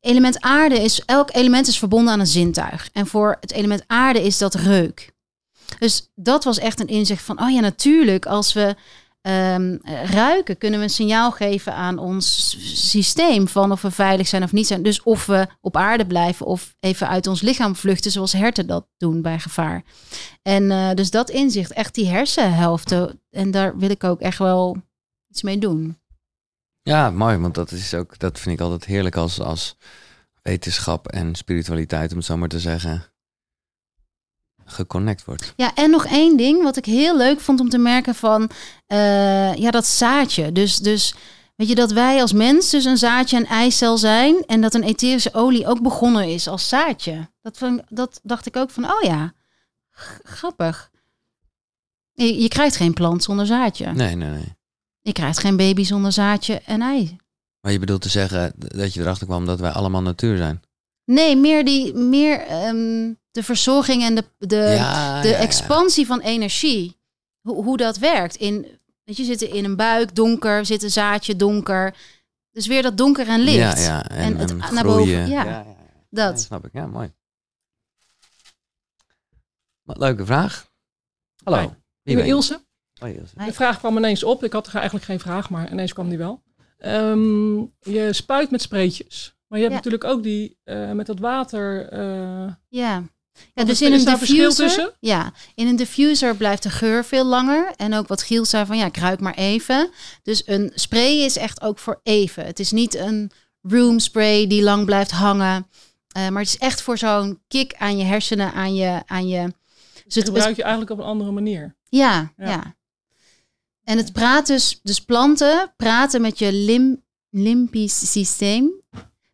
element aarde is, elk element is verbonden aan een zintuig. En voor het element aarde is dat reuk. Dus dat was echt een inzicht van, oh ja, natuurlijk, als we ehm, eh, ruiken, kunnen we een signaal geven aan ons systeem van of we veilig zijn of niet zijn. Dus of we op aarde blijven of even uit ons lichaam vluchten, zoals herten dat doen bij gevaar. En eh, dus dat inzicht, echt die hersenhelften, en daar wil ik ook echt wel iets mee doen. Ja, mooi, want dat is ook, dat vind ik altijd heerlijk als, als wetenschap en spiritualiteit, om het zo maar te zeggen, geconnect wordt. Ja, en nog één ding wat ik heel leuk vond om te merken van eh, ja, dat zaadje. Dus, dus weet je dat wij als mens dus een zaadje en eicel zijn en dat een etherische olie ook begonnen is als zaadje. Dat, vond, dat dacht ik ook van, oh ja, grappig. Je, je krijgt geen plant zonder zaadje. Nee, nee, nee. Je krijgt geen baby zonder zaadje en ei. Maar je bedoelt te zeggen dat je erachter kwam dat wij allemaal natuur zijn? Nee, meer, die, meer ehm, de verzorging en de, de, ja, de ja, ja. expansie van energie. Hoe, hoe dat werkt. In, weet je, zitten in een buik, donker, zit een zaadje, donker. Dus weer dat donker en licht. Ja, ja. En, En het en naar boven, ja. ja, ja. Dat. Ja, snap ik. Ja, mooi. Wat leuke vraag. Hallo. Hi. Wie Ik ben? Ilse. Oh. De vraag kwam ineens op. Ik had eigenlijk geen vraag, maar ineens kwam die wel. Ehm, je spuit met spreetjes. Maar je hebt Ja. natuurlijk ook die eh, met dat water. eh, Ja. ja dus is- in een daar verschil diffuser. tussen? Ja, in een diffuser blijft de geur veel langer. En ook wat Giel zei van ja, ik ruik maar even. Dus een spray is echt ook voor even. Het is niet een room spray die lang blijft hangen. Eh, maar het is echt voor zo'n kick aan je hersenen, aan je. Aan je dus die het, gebruik je eigenlijk op een andere manier. Ja, Ja. ja. En het praat dus, dus planten praten met je lim, limbisch systeem,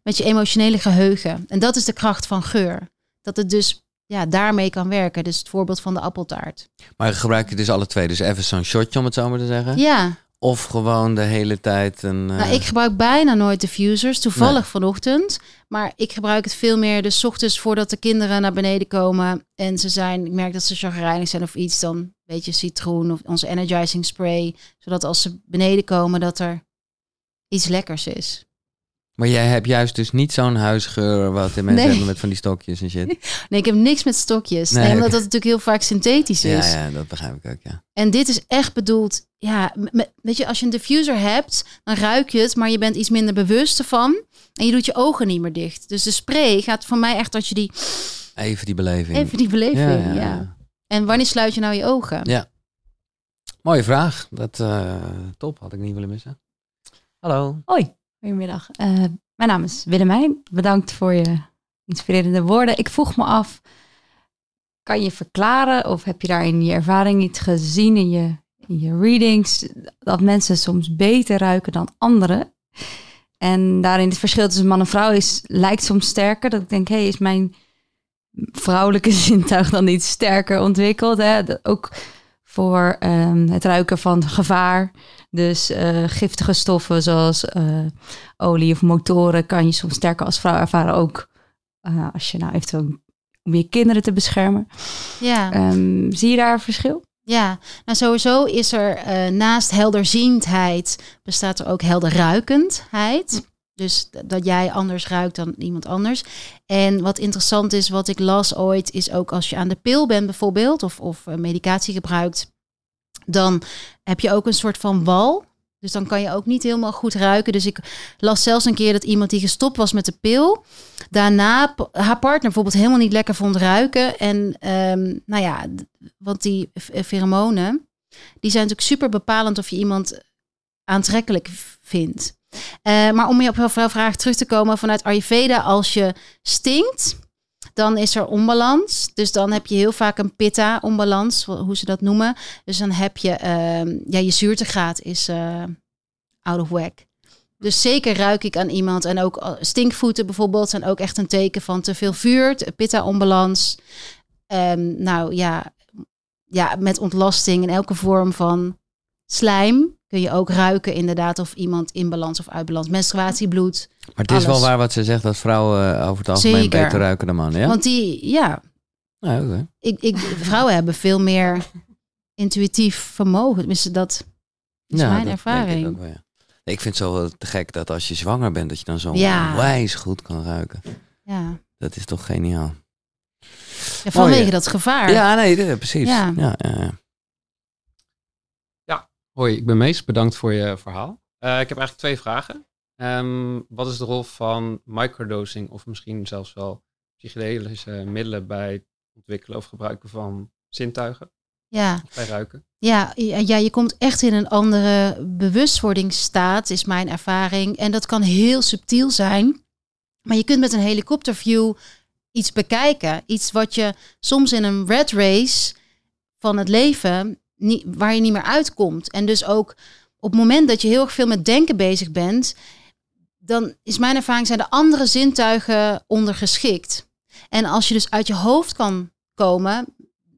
met je emotionele geheugen. En dat is de kracht van geur. Dat het dus ja, daarmee kan werken. Dus het voorbeeld van de appeltaart. Maar gebruik je dus alle twee? Dus even zo'n shotje, om het zo maar te zeggen? Ja, Of gewoon de hele tijd een... eh, nou, ik gebruik bijna nooit diffusers. Toevallig vanochtend. Maar ik gebruik het veel meer dus 's ochtends voordat de kinderen naar beneden komen. En ze zijn, ik merk dat ze chagrijnig zijn of iets. Dan een beetje citroen of onze energizing spray. Zodat als ze beneden komen dat er iets lekkers is. Maar jij hebt juist dus niet zo'n huisgeur wat de mensen Nee. hebben met van die stokjes en shit. Nee, ik heb niks met stokjes. Nee, Nee, omdat dat natuurlijk heel vaak synthetisch is. Ja, ja, dat begrijp ik ook, ja. En dit is echt bedoeld, ja, met, weet je, als je een diffuser hebt, dan ruik je het, maar je bent iets minder bewust ervan. En je doet je ogen niet meer dicht. Dus de spray gaat voor mij echt dat je die, Even die beleving. even die beleving, Ja, ja, ja, ja. En wanneer sluit je nou je ogen? Ja. Mooie vraag. Dat, eh, top, had ik niet willen missen. Hallo. Hoi, goedemiddag. Eh, mijn naam is Willemijn. Bedankt voor je inspirerende woorden. Ik vroeg me af, kan je verklaren of heb je daar in je ervaring niet gezien in je, in je readings dat mensen soms beter ruiken dan anderen? En daarin het verschil tussen man en vrouw is, lijkt soms sterker. Dat ik denk, hé, hey, is mijn vrouwelijke zintuig dan niet sterker ontwikkeld? Hè? Ook voor ehm, het ruiken van gevaar. Dus eh, giftige stoffen zoals eh, olie of motoren kan je soms sterker als vrouw ervaren. Ook eh, als je nou eventueel om je kinderen te beschermen. Ja. Ehm, zie je daar een verschil? Ja, nou sowieso is er naast helderziendheid bestaat er ook helderruikendheid. Dus dat jij anders ruikt dan iemand anders. En wat interessant is, wat ik las ooit, is ook als je aan de pil bent bijvoorbeeld, of, of eh, medicatie gebruikt, dan heb je ook een soort van wal. Dus dan kan je ook niet helemaal goed ruiken. Dus ik las zelfs een keer dat iemand die gestopt was met de pil, daarna haar partner bijvoorbeeld helemaal niet lekker vond ruiken. En ehm, nou ja, want die f- eh, pheromonen, die zijn natuurlijk super bepalend of je iemand aantrekkelijk vindt. Eh, maar om je op jouw vraag terug te komen vanuit Ayurveda, als je stinkt, dan is er onbalans. Dus dan heb je heel vaak een pitta-onbalans, hoe ze dat noemen. Dus dan heb je, ehm, ja, je zuurtegraad is eh, out of whack. Dus zeker ruik ik aan iemand. En ook eh, stinkvoeten bijvoorbeeld zijn ook echt een teken van te veel vuur, pitta-onbalans. Ehm, nou ja, ja, met ontlasting in elke vorm van slijm kun je ook ruiken inderdaad of iemand in balans of uit balans. Menstruatiebloed. Maar het is wel waar wat ze zegt, dat vrouwen eh, over het algemeen Zeker. beter ruiken dan mannen, ja? Want die, ja, Ja, oké. ik, ik, vrouwen hebben veel meer intuïtief vermogen. Tenminste, dat is Ja, mijn dat ervaring. Ik, wel, ik vind het zo wel te gek dat als je zwanger bent, dat je dan zo wijs goed kan ruiken. Ja. Dat is toch geniaal. ja, vanwege dat gevaar. Ja, nee, precies. Ja. Ja. Hoi, ik ben Mees. Bedankt voor je verhaal. Eh, ik heb eigenlijk twee vragen. Ehm, wat is de rol van microdosing of misschien zelfs wel psychedelische middelen bij het ontwikkelen of gebruiken van zintuigen, ja. bij ruiken? Ja, ja, ja, je komt echt in een andere bewustwordingsstaat, is mijn ervaring. En dat kan heel subtiel zijn. Maar je kunt met een helikopterview iets bekijken. Iets wat je soms in een red race van het leven, niet, waar je niet meer uitkomt. En dus ook op het moment dat je heel erg veel met denken bezig bent, dan is mijn ervaring zijn de andere zintuigen ondergeschikt. En als je dus uit je hoofd kan komen,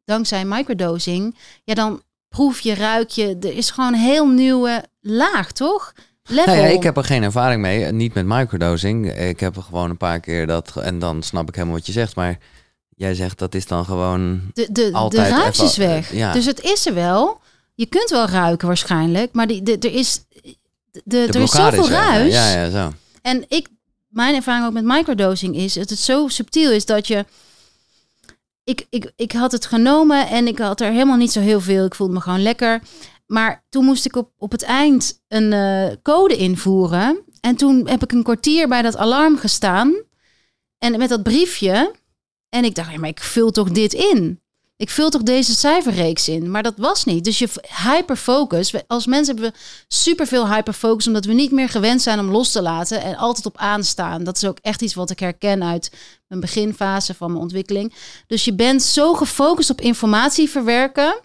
dankzij microdosing, ja, dan proef je, ruik je. Er is gewoon een heel nieuwe laag, toch? Level. Nou ja, ik heb er geen ervaring mee. Niet met microdosing. Ik heb er gewoon een paar keer dat... En dan snap ik helemaal wat je zegt. Maar jij zegt dat is dan gewoon... de, de, altijd de ruis is weg. ja. Dus het is er wel. Je kunt wel ruiken waarschijnlijk, maar die, de, er is, de, De er is zoveel weg, ruis. Ja, ja, zo. En ik, mijn ervaring ook met microdosing is dat het zo subtiel is dat je. Ik, ik, ik had het genomen en ik had er helemaal niet zo heel veel. Ik voelde me gewoon lekker. Maar toen moest ik op, op het eind een eh, code invoeren. En toen heb ik een kwartier bij dat alarm gestaan. En met dat briefje. En ik dacht, ja, maar ik vul toch dit in? Ik vul toch deze cijferreeks in? Maar dat was niet. Dus je hyperfocus. Als mensen hebben we superveel hyperfocus, omdat we niet meer gewend zijn om los te laten en altijd op aanstaan. Dat is ook echt iets wat ik herken uit mijn beginfase van mijn ontwikkeling. Dus je bent zo gefocust op informatie verwerken.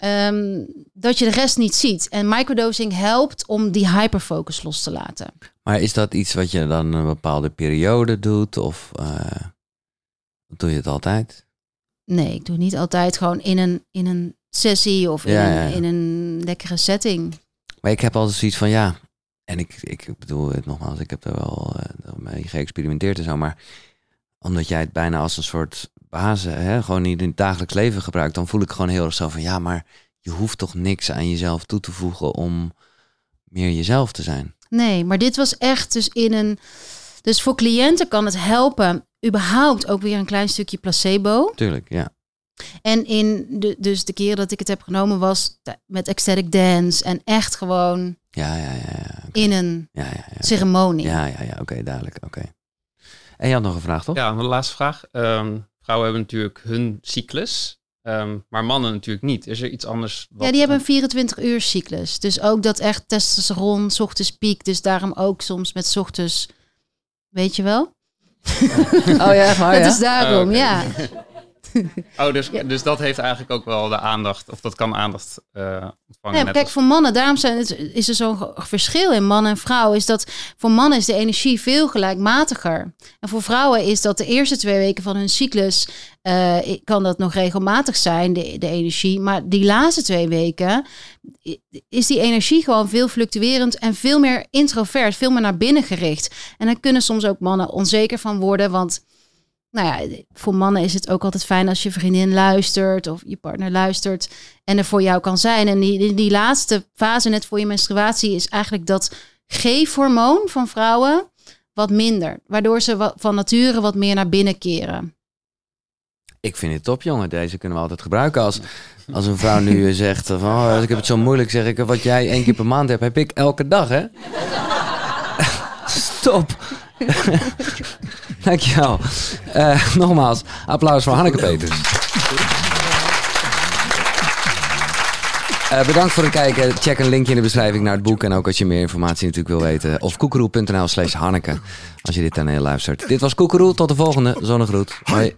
ehm, dat je de rest niet ziet. En microdosing helpt om die hyperfocus los te laten. Maar is dat iets wat je dan een bepaalde periode doet? Of eh, doe je het altijd? Nee, ik doe het niet altijd gewoon in een, in een sessie of in, Ja, een, ja, ja. in een lekkere setting. Maar ik heb altijd zoiets van ja. En ik, ik bedoel het nogmaals, ik heb er wel eh, mee geëxperimenteerd en zo. Maar omdat jij het bijna als een soort basis, hè, gewoon niet in het dagelijks leven gebruikt, dan voel ik gewoon heel erg zo van ja, maar je hoeft toch niks aan jezelf toe te voegen om meer jezelf te zijn. Nee, maar dit was echt dus in een. Dus voor cliënten kan het helpen, überhaupt ook weer een klein stukje placebo. Tuurlijk, ja. En in de, dus de keer dat ik het heb genomen was met ecstatic dance en echt gewoon Ja, ja, ja. ja. in een Ja, ja, ja. ceremonie. Ja, ja, ja. Oké, duidelijk. Oké. En je had nog een vraag, toch? Ja, de laatste vraag. Ehm, vrouwen hebben natuurlijk hun cyclus, ehm, maar mannen natuurlijk niet. Is er iets anders? Wat, Ja, die hebben een 24 uur cyclus. Dus ook dat echt testosteron, 's ochtends piek. Dus daarom ook soms met 's ochtends, weet je wel? Oh ja, maar Het is daarom, Oh, ja. Oh, dus, Ja. dus dat heeft eigenlijk ook wel de aandacht, of dat kan aandacht eh, ontvangen. Kijk, als- voor mannen, daarom zijn het, is er zo'n verschil in man en vrouw. Is dat voor mannen is de energie veel gelijkmatiger. En voor vrouwen is dat de eerste twee weken van hun cyclus, eh, kan dat nog regelmatig zijn, de, de energie. Maar die laatste twee weken is die energie gewoon veel fluctuerend en veel meer introvert, veel meer naar binnen gericht. En daar kunnen soms ook mannen onzeker van worden, want nou ja, voor mannen is het ook altijd fijn als je vriendin luistert of je partner luistert en er voor jou kan zijn. En die, die, die laatste fase net voor je menstruatie is eigenlijk dat geefhormoon van vrouwen wat minder, waardoor ze wat, van nature wat meer naar binnen keren. Ik vind het top, jongen. Deze kunnen we altijd gebruiken. Als, als een vrouw nu zegt van, oh, ik heb het zo moeilijk, zeg ik, wat jij één keer per maand hebt, heb ik elke dag, hè? Stop. Dankjewel. Eh nogmaals, applaus voor Hanneke Peters. Eh, bedankt voor het kijken. Check een linkje in de beschrijving naar het boek. En ook als je meer informatie natuurlijk wil weten. Of koekeroe.nl slash Hanneke. Als je dit dan luistert. Dit was Koekeroe. Tot de volgende. Zonnegroet. Hoi.